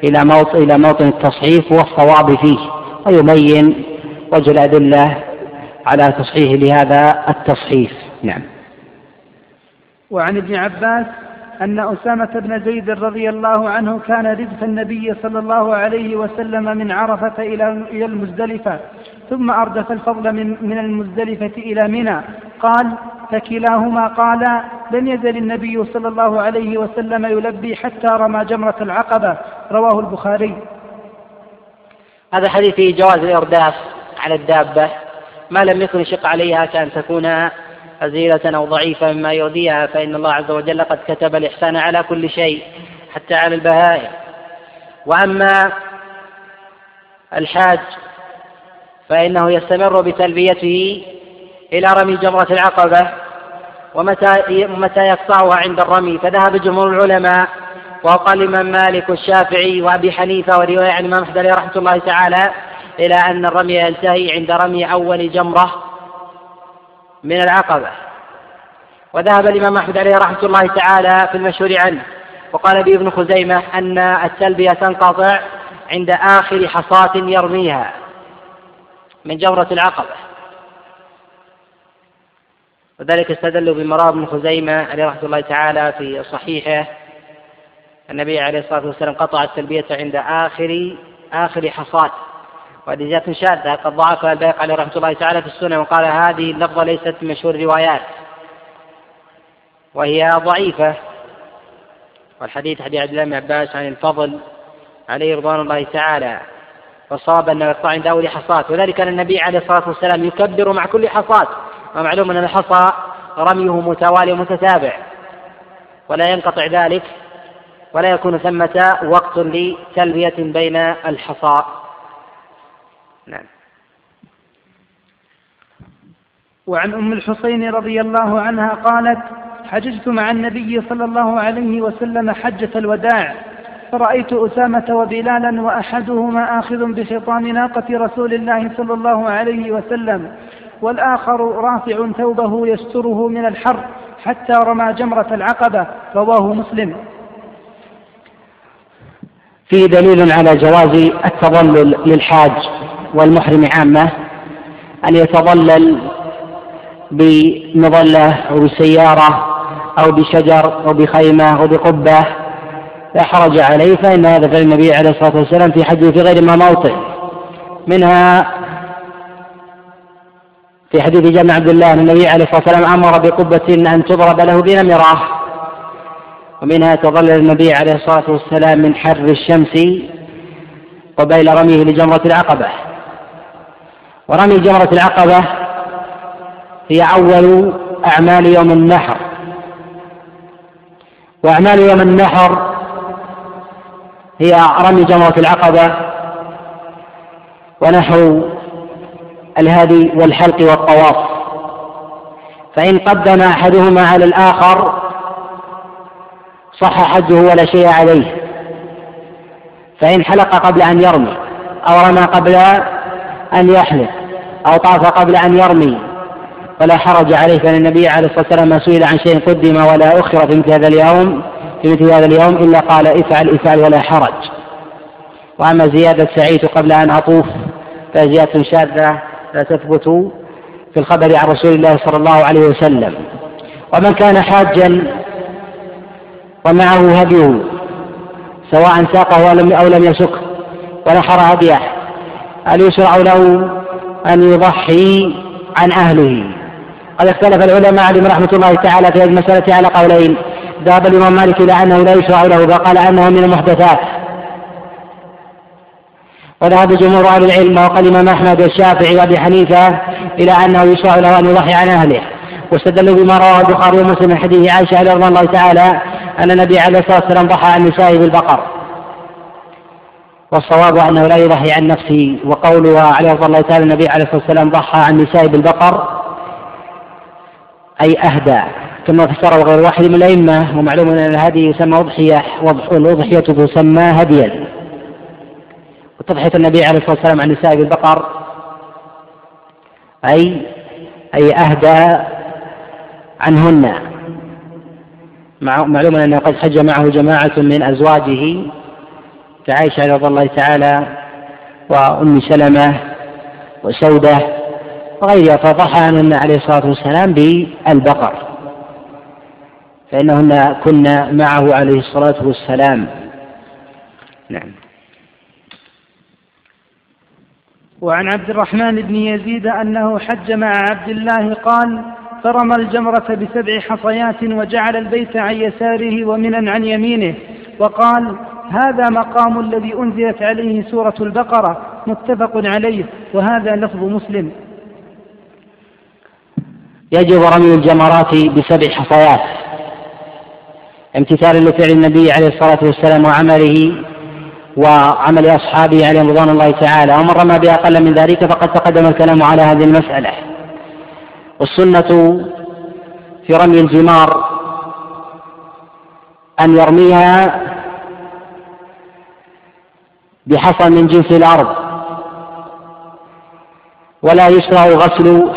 إلى موطن إلى موطن التصحيح والصواب فيه ويبين وجه الأدلة على تصحيح لهذا التصحيح. نعم. وعن ابن عباس أن أسامة بن زيد رضي الله عنه كان ردف النبي صلى الله عليه وسلم من عرفة إلى المزدلفة ثم أردف الفضل من, من المزدلفة إلى منى. قال فكلاهما قالا لم يزل النبي صلى الله عليه وسلم يلبي حتى رمى جمرة العقبة. رواه البخاري. هذا حديث جواز الإرداف على الدابة ما لم يكن يشق عليها كأن تكون هزيلة أو ضعيفة مما يؤذيها فإن الله عز وجل قد كتب الإحسان على كل شيء حتى على البهائم. وأما الحاج فإنه يستمر بتلبيته إلى رمي جمرة العقبة ومتى متى يقطعها عند الرمي. فذهب جمهور العلماء وقال الإمام مالك والشافعي وأبي حنيفة ورواية عن الإمام رحمة الله تعالى إلى أن الرمي ينتهي عند رمي أول جمرة. من العقبة. وذهب الإمام أحمد عليه رحمة الله تعالى في المشهور عنه وقال به ابن خزيمة أن التلبية تنقطع عند آخر حصاة يرميها من جورة العقبة. وذلك استدلوا بمرار ابن خزيمة عليه رحمة الله تعالى في صحيحه النبي عليه الصلاة والسلام قطع التلبية عند آخر آخر حصاة. زيادة شاذة قد ضعفها البيق عليه رحمة الله تعالى في السنة وقال هذه اللفظة ليست من مشهور الروايات. وهي ضعيفة. والحديث حديث عبد الله بن عباس عن الفضل عليه رضوان الله تعالى. فصاب أنه يقطع عند أول حصاة. وذلك أن النبي عليه الصلاة والسلام يكبر مع كل حصاة. ومعلوم أن الحصى رميه متوالي ومتتابع. ولا ينقطع ذلك. ولا يكون ثمة وقت لتلبية بين الحصى نعم. وعن أم الحسين رضي الله عنها قالت حججت مع النبي صلى الله عليه وسلم حجة الوداع فرأيت أسامة وبلالا وأحدهما آخذ بخطام ناقة رسول الله صلى الله عليه وسلم والآخر رافع ثوبه يستره من الحر حتى رمى جمرة العقبة رواه مسلم. فيه دليل على جواز التظلل للحاج والمحرم عامة أن يتظلل بمظلة أو بسيارة أو بشجر أو بخيمة أو بقبة لا حرج عليه فإن هذا فعل النبي عليه الصلاة والسلام في حجه في غير ما موطئ. منها في حديث جامع عبد الله أن النبي عليه الصلاة والسلام أمر بقبة أن تضرب له بنمرة ومنها تظلل النبي عليه الصلاة والسلام من حر الشمس قبيل رميه لجمرة العقبة. ورمي جمرة العقبة هي أول أعمال يوم النحر. وأعمال يوم النحر هي رمي جمرة العقبة ونحو الهدي والحلق والطواف. فإن قدم أحدهما على الآخر صح حجه ولا شيء عليه. فإن حلق قبل أن يرمي أو رمى قبل أن يحلق أو طاف قبل أن يرمي. فلا حرج عليه فإن النبي عليه الصلاة والسلام ما سئل عن شيء قدم ولا أخر في مثل هذا اليوم في مثل هذا اليوم إلا قال افعل افعل ولا حرج. وأما زيادة سعيت قبل أن أطوف فزيادة شاذة لا تثبت في الخبر عن رسول الله صلى الله عليه وسلم. ومن كان حاجا ومعه هديه سواء ساقه أو لم يسقه ونحر هديه هل يشرع له أن يضحي عن أهله. قد اختلف العلماء عليهم رحمة الله تعالى في هذه المسألة على قولين. ذهب الإمام مالك إلى أنه لا يشرع له فقال أنه من المحدثات. وذهب جمهور أهل العلم وقال الإمام أحمد والشافعي وأبي حنيفة إلى أنه يشرع له أن يضحي عن أهله. واستدلوا بما رواه البخاري ومسلم من حديث عائشة رضي الله تعالى أن النبي عليه الصلاة والسلام ضحى عن نسائه بالبقر. والصواب أنه لا يضحي عن نفسه وقوله عليه الله تعالى النبي عليه الصلاة والسلام ضحى عن نسائه بالبقر أي أهدى. كما فسره غير واحد من الأئمة ومعلوم أن الهدي يسمى أضحية والأضحية تسمى هديا. وتضحية النبي عليه الصلاة والسلام عن نسائه بالبقر أي أي أهدى عنهن. معلوم أنه قد حج معه جماعة من أزواجه. كعائشة رضي الله تعالى وأم سلمة وسودة وغيرها فضحى عنهن عليه الصلاة والسلام بالبقر فإنهن كن معه عليه الصلاة والسلام. نعم. وعن عبد الرحمن بن يزيد أنه حج مع عبد الله قال فرمى الجمرة بسبع حصيات وجعل البيت عن يساره ومنا عن يمينه وقال هذا مقام الذي أنزلت عليه سورة البقرة متفق عليه وهذا لفظ مسلم. يجب رمي الجمرات بسبع حصيات. امتثالا لفعل النبي عليه الصلاة والسلام وعمله وعمل أصحابه عليهم رضوان الله تعالى. ومن رمى بأقل من ذلك فقد تقدم الكلام على هذه المسألة. والسنة في رمي الجمار أن يرميها بحصى من جنس الأرض. ولا يشرع غسل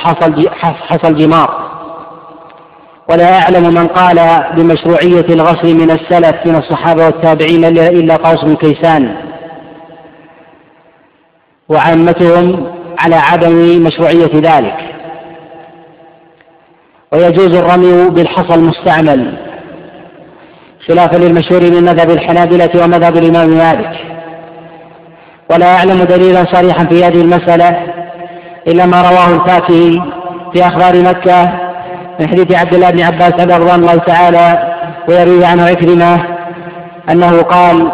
حصى الجمار. ولا أعلم من قال بمشروعية الغسل من السلف من الصحابة والتابعين إلا قوس بن كيسان. وعامتهم على عدم مشروعية ذلك. ويجوز الرمي بالحصى المستعمل خلافا للمشهور من مذهب الحنابلة ومذهب الإمام مالك. ولا أعلم دليلا صريحا في هذه المسألة إلا ما رواه الفاكهي في أخبار مكة من حديث عبد الله بن عباس رضي الله تعالى ويروي عنه عكرمة أنه قال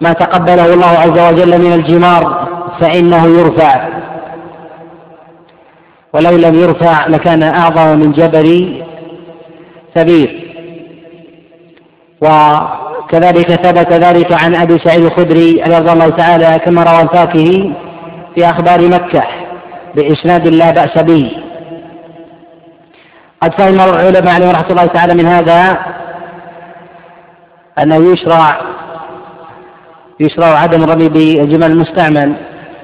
ما تقبله الله عز وجل من الجمار فإنه يرفع ولو لم يرفع لكان أعظم من جبل ثبير وكذلك ثبت ذلك عن أبي سعيد الخدري رضي الله تعالى كما روى الفاكهي في أخبار مكة بإسناد لا بأس به. قد فهم العلماء عليهم رحمة الله تعالى من هذا أنه يشرع يشرع عدم الرمي بالجمل المستعمل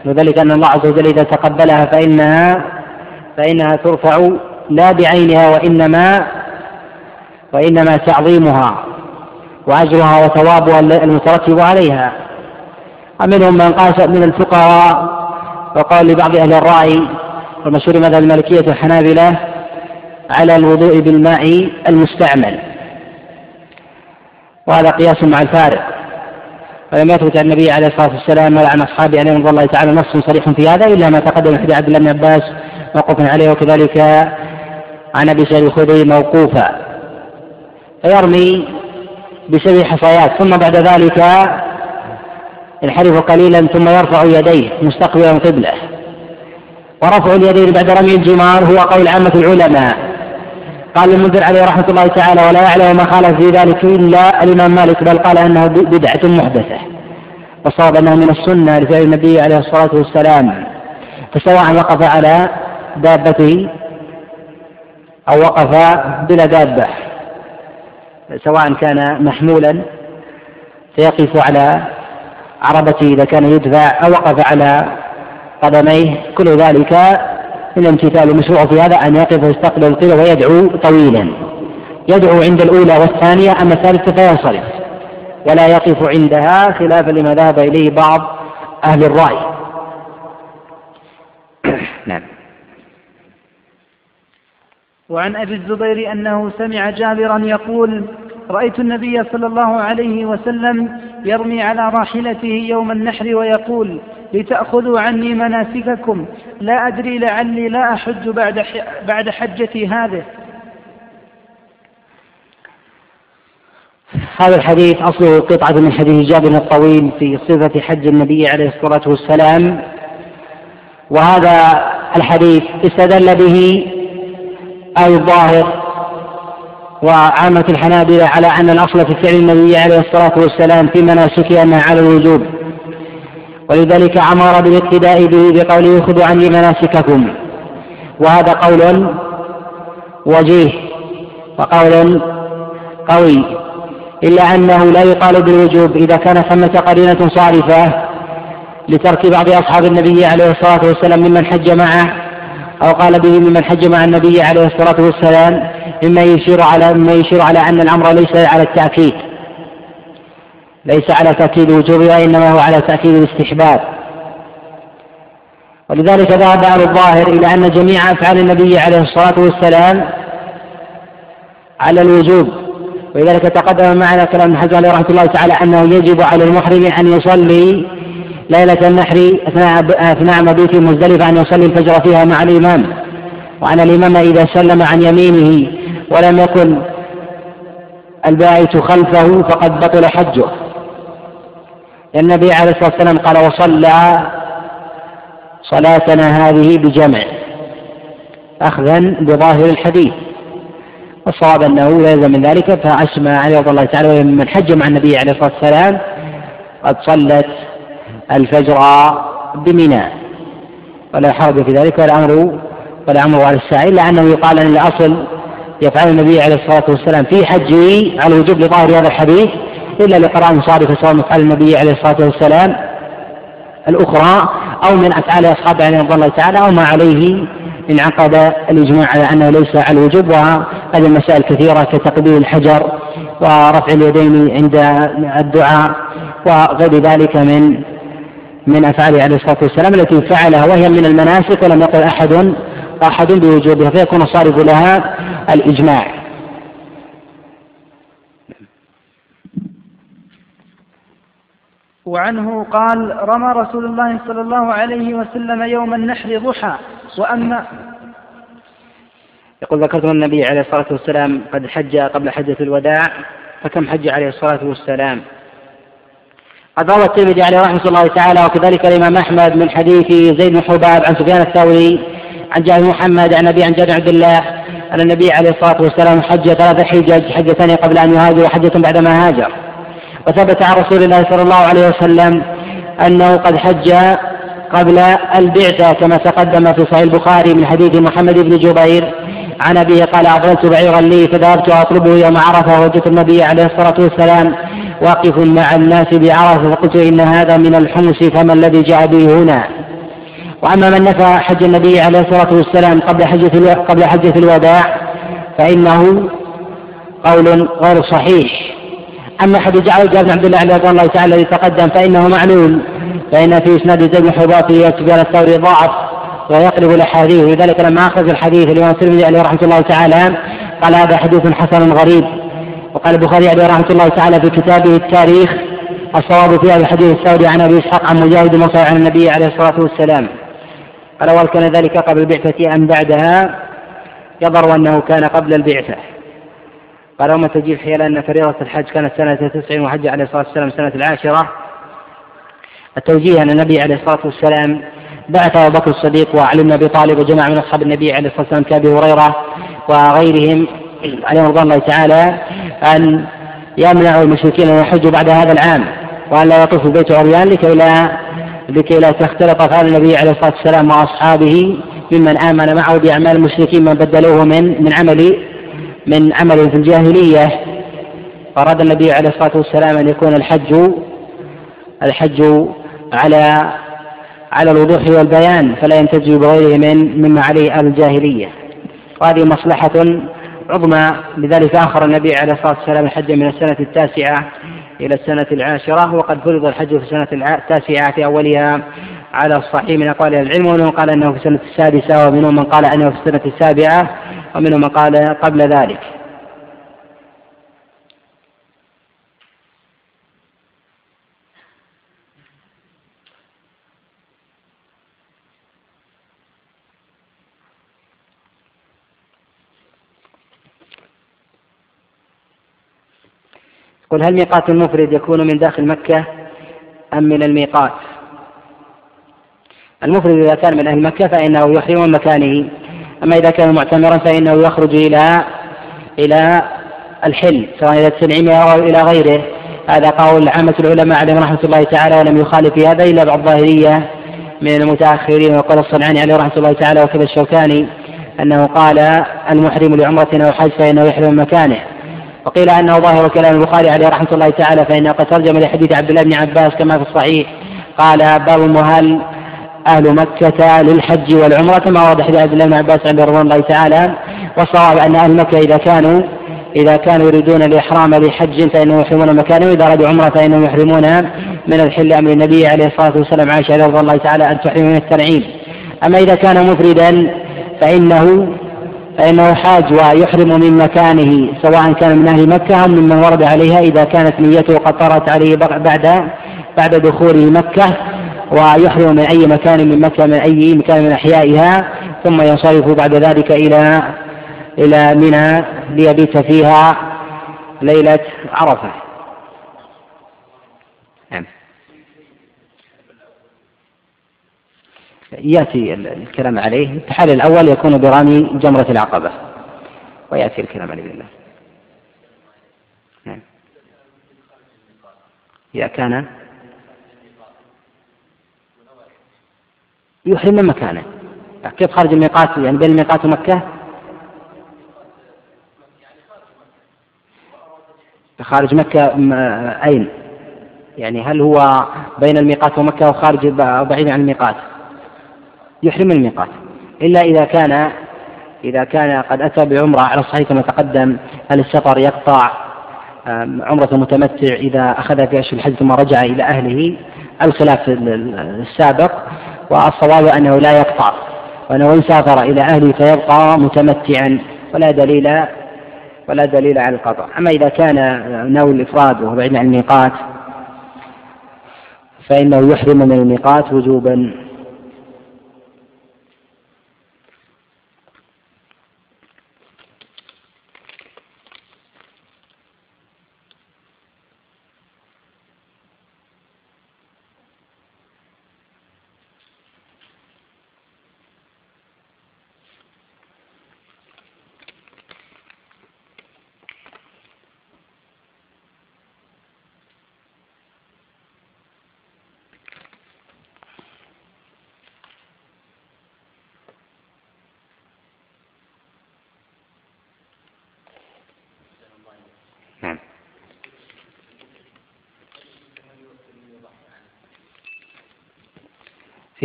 وذلك أن الله عز وجل إذا تقبلها فإنها فإنها ترفع لا بعينها وإنما وإنما تعظيمها. وأجرها وثوابها المترتب عليها. ومنهم من قاس من الفقهاء وقال لبعض أهل الرأي والمشهور مذهب المالكية والحنابلة على الوضوء بالماء المستعمل. وهذا قياس مع الفارق. ولم يثبت عن النبي عليه الصلاة والسلام ولا عن أصحابه عليهم رضي الله تعالى نص صريح في هذا إلا ما تقدم من حديث عبد الله بن عباس موقوفا عليه وكذلك عن أبي سعيد الخدري موقوفا. فيرمي بسبع حصيات ثم بعد ذلك ينحرف قليلا ثم يرفع يديه مستقبلا قبله. ورفع اليدين بعد رمي الجمار هو قول عامة العلماء. قال المنذر عليه رحمة الله تعالى ولا يعلم ما خالف في ذلك إلا الإمام مالك بل قال أنه بدعة محدثة. والصواب أنه من السنة لفعل النبي عليه الصلاة والسلام. فسواء وقف على دابته أو وقف بلا دابة. سواء كان محمولا فيقف على عربته إذا كان يدفع أو وقف على قدميه. كل ذلك من الامتثال المشروع في هذا أن يقف ويستقبل القبلة ويدعو طويلا. يدعو عند الأولى والثانية أما الثالثة فينصرف ولا يقف عندها خلافا لما ذهب إليه بعض أهل الرأي. [coughs] نعم. وعن أبي الزبير أنه سمع جابرا يقول رأيت النبي صلى الله عليه وسلم يرمي على راحلته يوم النحر ويقول لتأخذوا عني مناسككم لا أدري لعلي لا أحج بعد بعد حجتي هذه. هذا الحديث أصله قطعة من حديث جابر الطويل في صفة حج النبي عليه الصلاة والسلام وهذا الحديث استدل به أي الظاهر وعامة الحنابلة على أن الأصل في فعل النبي عليه الصلاة والسلام في مناسكه أنها على الوجوب. ولذلك أمر بالاقتداء به بقوله خذوا عني مناسككم. وهذا قول وجيه وقول قوي إلا أنه لا يقال بالوجوب إذا كان ثمة قرينة صارفة لترك بعض أصحاب النبي عليه الصلاة والسلام ممن حج معه أو قال به ممن حج مع النبي عليه الصلاة والسلام مما يشير على مما يشير على أن الأمر ليس على التأكيد. ليس على تأكيد الوجوب وإنما هو على تأكيد الاستحباب. ولذلك ذهب أهل الظاهر إلى أن جميع أفعال النبي عليه الصلاة والسلام على الوجوب. ولذلك تقدم معنا كلام حزم رحمه الله تعالى أنه يجب على المحرم أن يصلي ليلة النحر أثناء أثناء مبيته مزدلفة أن يصلي الفجر فيها مع الإمام. وأن الإمام إذا سلم عن يمينه ولم يكن الباعث خلفه فقد بطل حجه. النبي عليه الصلاة والسلام قال وصلى صلاتنا هذه بجمع. أخذا بظاهر الحديث. والصواب أنه لا يلزم من ذلك فأسمى علي رضي الله تعالى من حج مع النبي عليه الصلاة والسلام قد صلت الفجر بمنى. ولا حرج في ذلك والأمر والأمر على السائل إلا أنه يقال أن الأصل يفعل النبي عليه الصلاة والسلام في حجه على الوجوب لظاهر هذا الحديث إلا لقرائن صارفة سواء أفعال النبي عليه الصلاة والسلام الأخرى أو من أفعال أصحابه عليه رضي الله تعالى أو ما عليه انعقد الإجماع على أنه ليس على الوجوب وهذه المسائل كثيرة كتقبيل الحجر ورفع اليدين عند الدعاء وغير ذلك من من أفعاله عليه الصلاة والسلام التي فعلها وهي من المناسك ولم يقل أحد أحد بوجوبها فيكون الصارف لها الإجماع. وعنه قال رمى رسول الله صلى الله عليه وسلم يوم النحر ضحى وأما يقول ذكرت النبي عليه الصلاة والسلام قد حج قبل حجة الوداع فكم حج عليه الصلاة والسلام؟ قد روى الترمذي عليه رحمه الله تعالى وكذلك الإمام أحمد من حديث زيد بن حباب عن سفيان الثوري عن جابر محمد عن أبي عن جابر عبد الله أن النبي عليه الصلاة والسلام حج ثلاث حجج حجة قبل أن يهاجر وحجة بعدما هاجر. وثبت عن رسول الله صلى الله عليه وسلم أنه قد حج قبل البعثة كما تقدم في صحيح البخاري من حديث محمد بن جبير عن أبيه قال أضللت بعيرا لي فذهبت أطلبه يوم عرفة وجدت النبي عليه الصلاة والسلام واقف مع الناس بعرفة فقلت إن هذا من الحمص فما الذي جاء به هنا؟ وأما من نفى حج النبي عليه الصلاة والسلام قبل حجة قبل حجة الوداع فإنه قول غير صحيح. أما حديث جابر بن عبد الله رضي الله تعالى الذي تقدم فإنه معلول. فإن في إسناد زيد بن حباب في سفيان الثوري ضعف ويقلب الأحاديث ولذلك لما أخرج الحديث الإمام الترمذي عليه رحمة الله تعالى قال هذا حديث حسن غريب. وقال البخاري عليه رحمة الله تعالى في كتابه التاريخ الصواب في هذا الحديث الثوري عن أبي إسحاق عن مجاهد مصر عن النبي عليه الصلاة والسلام. قال وهل كان ذلك قبل البعثة أم بعدها؟ يظهر أنه كان قبل البعثة. قال وما تجيب حيال أن فريضة الحج كانت سنة تسع وحج عليه الصلاة والسلام سنة العاشرة؟ التوجيه أن النبي عليه الصلاة والسلام بعث أبو بكر الصديق وعلي بن أبي طالب وجماعة من أصحاب النبي عليه الصلاة والسلام كأبي هريرة وغيرهم عليهم رضوان الله تعالى أن يمنعوا المشركين أن يحجوا بعد هذا العام وأن لا يطوفوا البيت عريان لكي لا لكي لا تختلط أفعال النبي عليه الصلاة والسلام وأصحابه ممن آمن معه بأعمال المشركين من بدلوه من من عمل من عمل في الجاهلية. أراد النبي عليه الصلاة والسلام أن يكون الحج الحج على على الوضوح والبيان فلا ينتج بغيره من مما عليه أهل الجاهلية. وهذه مصلحة عظمى لذلك آخر النبي عليه الصلاة والسلام الحج من السنة التاسعة إلى السنة العاشرة وقد فرض الحج في السنة التاسعة في أولها على الصحيح من أقوال العلم ومنهم قال أنه في السنة السادسة ومنهم من قال أنه في السنة السابعة ومنهم من قال قبل ذلك. قل هل ميقات المفرد يكون من داخل مكة أم من الميقات؟ المفرد إذا كان من أهل مكة فإنه يحرم من مكانه. أما إذا كان معتمرا فإنه يخرج إلى إلى الحل سواء إلى التنعيم أو إلى غيره. هذا قول عامة العلماء عليهم رحمة الله تعالى ولم يخالف في هذا إلا بعض الظاهرية من المتأخرين وقال الصنعاني عليه رحمة الله تعالى وكذا الشوكاني أنه قال المحرم لعمرة أو حج فإنه يحرم مكانه. وقيل أنه ظاهر كلام البخاري عليه رحمة الله تعالى فانه قد ترجم لحديث عبد الله بن عباس كما في الصحيح قال باب هل أهل مكة للحج والعمرة كما ورد حديث عبد الله بن عباس عند رضوان الله تعالى. والصواب أن أهل مكة إذا كانوا إذا كانوا يريدون الإحرام لحج فإنهم يحرمون مكانه وإذا أرادوا عمرة فإنهم يحرمون من الحل أمر النبي عليه الصلاة والسلام عائشة رضي الله تعالى أن تحرم من التنعيم. أما إذا كان مفردا فإنه فإنه حاج ويحرم من مكانه سواء كان من أهل مكة أو ممن ورد عليها إذا كانت نيته قد طرت عليه بعد بعد دخوله مكة ويحرم من أي مكان من مكة من أي مكان من أحيائها ثم ينصرف بعد ذلك إلى إلى منى ليبيت فيها ليلة عرفة نعم يأتي الكلام عليه. التحالي الأول يكون برمي جمرة العقبة. ويأتي الكلام عليه بإذن الله نعم. إذا كان يحرم من مكانه. كيف خارج الميقات؟ يعني بين الميقات ومكة؟ خارج مكة أين؟ يعني هل هو بين الميقات ومكة أو خارج بعيد عن الميقات؟ يحرم الميقات. إلا إذا كان إذا كان قد أتى بعمرة على الصحيح كما تقدم هل السفر يقطع عمرة المتمتع إذا أخذها في أشهر الحج ثم رجع إلى أهله؟ الخلاف السابق. والصواب أنه لا يقطع. وأنه إن سافر إلى أهله فيبقى متمتعا. ولا دليل ولا دليل على القطع. أما إذا كان نوع الإفراد وهو بعيد عن الميقات فإنه يحرم من الميقات وجوبا.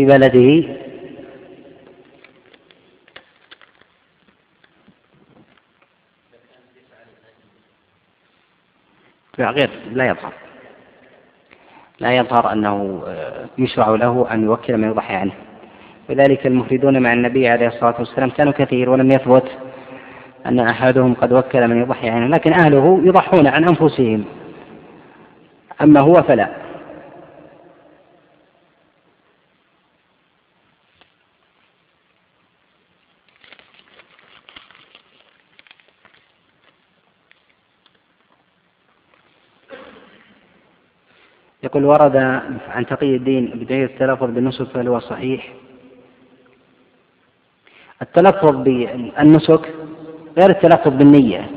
في بلده لا غير لا يظهر. لا يظهر أنه آه، يشرع له أن يوكل من يضحي عنه. ولذلك المفردون مع النبي عليه الصلاة والسلام كانوا كثير ولم يثبت أن أحدهم قد وكل من يضحي عنه لكن أهله يضحون عن أنفسهم. أما هو فلا. يقول ورد عن تقي الدين بداية التلفظ بالنسك فهل هو صحيح؟ التلفظ بالنسك غير التلفظ بالنية.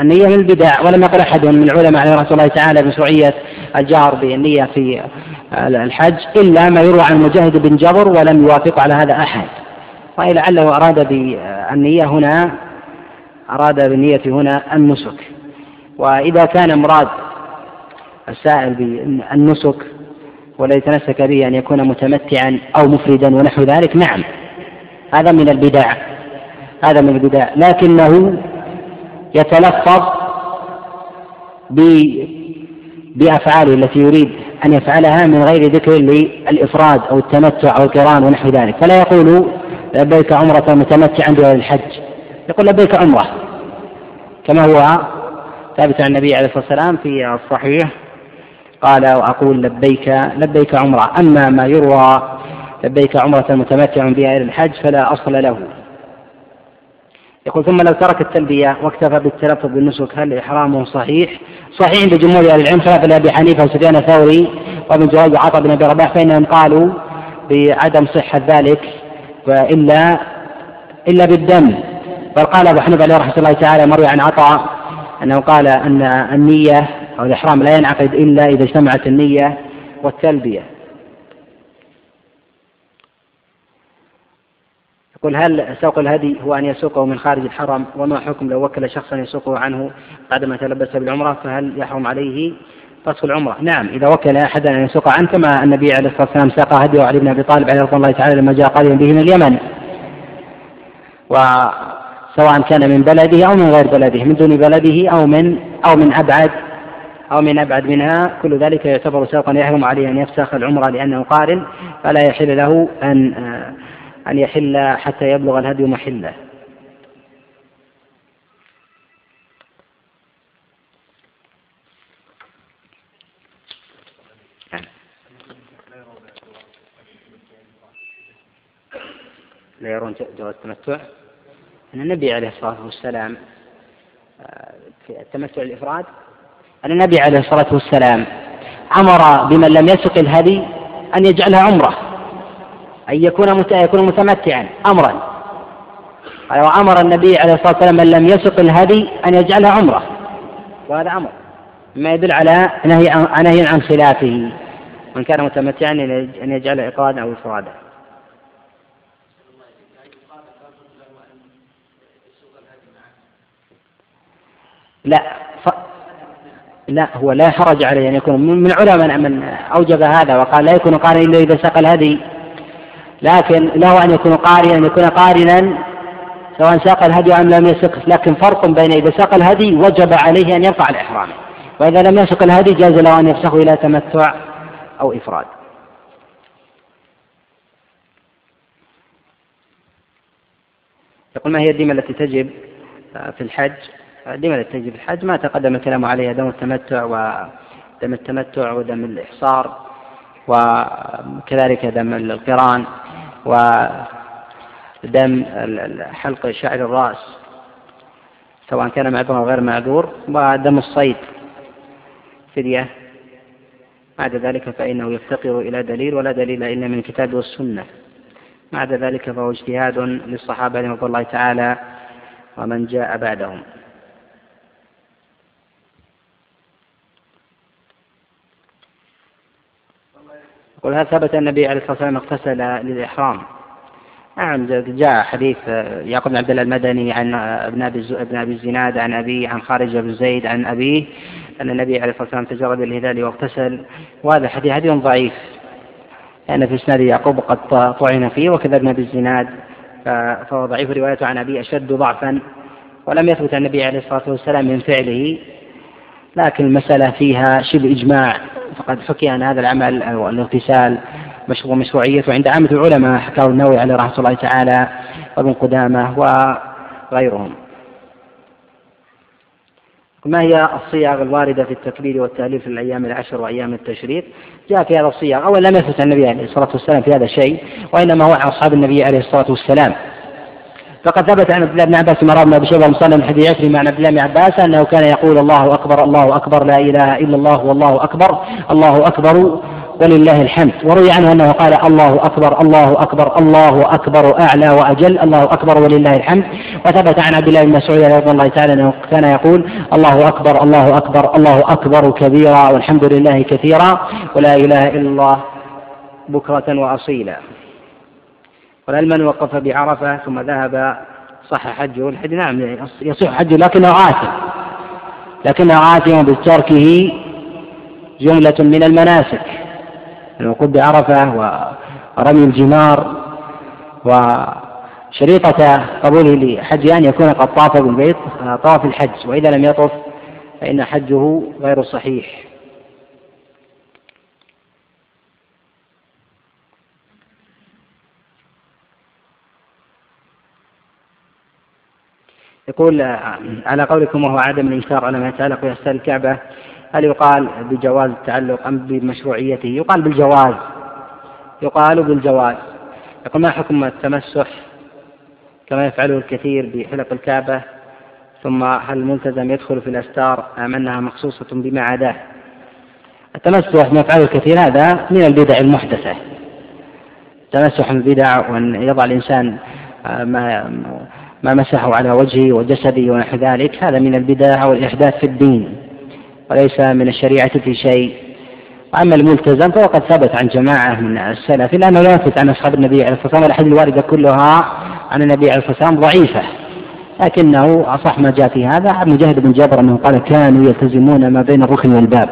النية من البدع ولم يقل أحد من العلماء عليه رحمة الله تعالى بمشروعية الجار بالنية في الحج إلا ما يروى عن مجاهد بن جبر ولم يوافق على هذا أحد. ولعله أراد بالنية هنا أراد بالنية هنا النسك. وإذا كان مراد السائل بالنسك ولا يتمسك به أن يكون متمتعا أو مفردا ونحو ذلك؟ نعم. هذا من البدع. هذا من البدع. لكنه يتلفظ بأفعاله التي يريد أن يفعلها من غير ذكر للإفراد أو التمتع أو القران ونحو ذلك. فلا يقول لبيك عمرة متمتعا بغير الحج. يقول لبيك عمرة كما هو ثابت عن النبي عليه الصلاة والسلام في الصحيح قال وأقول لبيك لبيك عمرة. أما ما يروى لبيك عمرة متمتع بها إلى الحج فلا أصل له. يقول ثم لو ترك التلبية واكتفى بالتلفظ بالنسك هل إحرامه صحيح؟ صحيح عند جمهور أهل العلم خلاف لأبي حنيفة وسفيان الثوري وابن جواد وعطاء بن أبي رباح فإنهم قالوا بعدم صحة ذلك وإلا إلا بالدم. بل قال أبو حنيفة عليه رحمة الله تعالى مروي عن عطاء أنه قال أن النية أو الإحرام لا ينعقد إلا إذا اجتمعت النية والتلبية. يقول هل سوق الهدي هو أن يسوقه من خارج الحرم؟ وما حكم لو وكل شخصا يسوقه عنه بعدما تلبس بالعمرة؟ فهل يحرم عليه فسخ العمرة؟ نعم إذا وكل أحدا أن يسوق عنه كما النبي عليه الصلاة والسلام ساق هديه علي بن أبي طالب عليه رضي الله تعالى لما جاء قادما به من اليمن. وسواء كان من بلده أو من غير بلده من دون بلده أو من أو من أبعد أو من أبعد منها كل ذلك يعتبر سوقا يحرم عليه أن يفسخ العمرة لأنه قارن فلا يحل له أن أن يحل حتى يبلغ الهدي محله. لا يرون جواز التمتع. أن النبي عليه الصلاة والسلام آه، في التمتع الإفراد أن النبي عليه الصلاة والسلام أمر بمن لم يسق الهدي أن يجعلها عمرة أن يكون يكون متمتعا أمرا. وأمر النبي عليه الصلاة والسلام من لم يسق الهدي أن يجعلها عمرة. وهذا أمر. ما يدل على نهي نهي عن خلافه. من كان متمتعا أن يجعل إقرادا أو إفرادا. لا. لا هو لا حرج عليه أن يكون. من علماء من أوجب هذا وقال لا يكون قارنا إلا إذا سق الهدي. لكن له أن يكون قارنا أن يكون قارنا سواء ساق الهدي أم لم يسق. لكن فرق بين إذا ساق الهدي وجب عليه أن يرفع الإحرام. وإذا لم يسق الهدي جاز له أن يفسخه إلى تمتع أو إفراد. يقول ما هي الدمى التي تجب في الحج؟ التي تجب الحج ما تقدم الكلام عليها دم التمتع ودم التمتع ودم الإحصار وكذلك دم القران ودم حلق شعر الرأس سواء كان معذور أو غير معذور ودم الصيد فدية. بعد ذلك فإنه يفتقر إلى دليل ولا دليل إلا من الكتاب والسنة. بعد ذلك فهو اجتهاد للصحابة رضي الله تعالى ومن جاء بعدهم. يقول هل ثبت النبي عليه الصلاة والسلام اغتسل للإحرام؟ نعم جاء حديث يعقوب بن عبد الله المدني عن ابن أبي ابن أبي الزناد عن أبيه عن خارج بن زيد عن أبيه أن النبي عليه الصلاة والسلام تجرد الهلال واغتسل وهذا حديث حديث ضعيف لأن في إسناد يعقوب قد طعن فيه وكذا ابن أبي الزناد فهو ضعيف روايته عن أبيه أشد ضعفا ولم يثبت النبي عليه الصلاة والسلام من فعله لكن المسألة فيها شبه إجماع فقد حكي أن هذا العمل أو الاغتسال مشروع مشروعيته عند عامة العلماء حكاه النووي عليه رحمة الله تعالى وابن قدامة وغيرهم ما هي الصيغ الواردة في التكبير والتهليل في الأيام العشر وأيام التشريق؟ جاء في هذا الصيغ، أولا لم يثبت عن النبي عليه الصلاة والسلام في هذا الشيء، وإنما هو عن أصحاب النبي عليه الصلاة والسلام. فقد ثبت عن عبد الله بن عباس ما روى أبي شيبة مصنف من حديث عكرمه عن عبد الله بن عباس أنه كان يقول الله أكبر الله أكبر لا إله إلا الله والله أكبر الله أكبر ولله الحمد. وروي عنه أنه قال الله أكبر الله أكبر الله أكبر أعلى وأجل الله أكبر ولله الحمد. وثبت عن عبد الله بن مسعود رضي الله تعالى أنه كان يقول الله أكبر الله أكبر الله أكبر كبيرا والحمد لله كثيرا ولا إله إلا الله بكرة واصيلا. والعلم من وقف بعرفة ثم ذهب صح حجه الحج؟ نعم يصح حجه لكنه آثم لكنه آثم بتركه جملة من المناسك. الوقوف بعرفة ورمي الجمار وشريطة قبوله لحج أن يكون قد طاف بالبيت طاف الحج وإذا لم يطف فإن حجه غير صحيح. يقول على قولكم وهو عدم الإنكار على ما يتعلق بأسفل الكعبة هل يقال بجواز التعلق أم بمشروعيته؟ يقال بالجواز يقال بالجواز يقول ما حكم التمسح كما يفعله الكثير بحلق الكعبة ثم هل الملتزم يدخل في الأستار أم أنها مخصوصة بما عداه؟ التمسح ما يفعله الكثير هذا من البدع المحدثة تمسح البدع وأن يضع الإنسان ما ما مسحه على وجهه وجسده ونحو ذلك هذا من البدع والإحداث في الدين وليس من الشريعة في شيء. وأما الملتزم فقد ثبت عن جماعة من السلف لأنه لا يثبت عن أصحاب النبي عليه الصلاة والسلام والأحاديث الواردة كلها عن النبي عليه الصلاة والسلام ضعيفة. لكنه أصح ما جاء في هذا مجاهد بن جابر أنه قال كانوا يلتزمون ما بين الركن والباب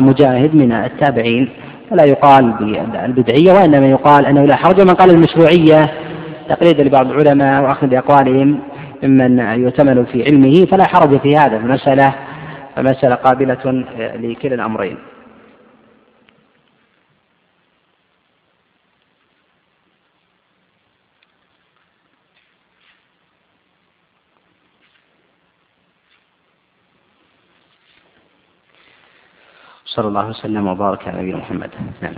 مجاهد من التابعين فلا يقال بالبدعية وإنما يقال أنه لا حرج من قال المشروعية تقليدا لبعض العلماء وأخذ بأقوالهم ممن يؤتمن في علمه فلا حرج في هذا المسألة فمسألة قابلة لكلا الأمرين. صلى الله وسلم وبارك على نبينا محمد. نعم.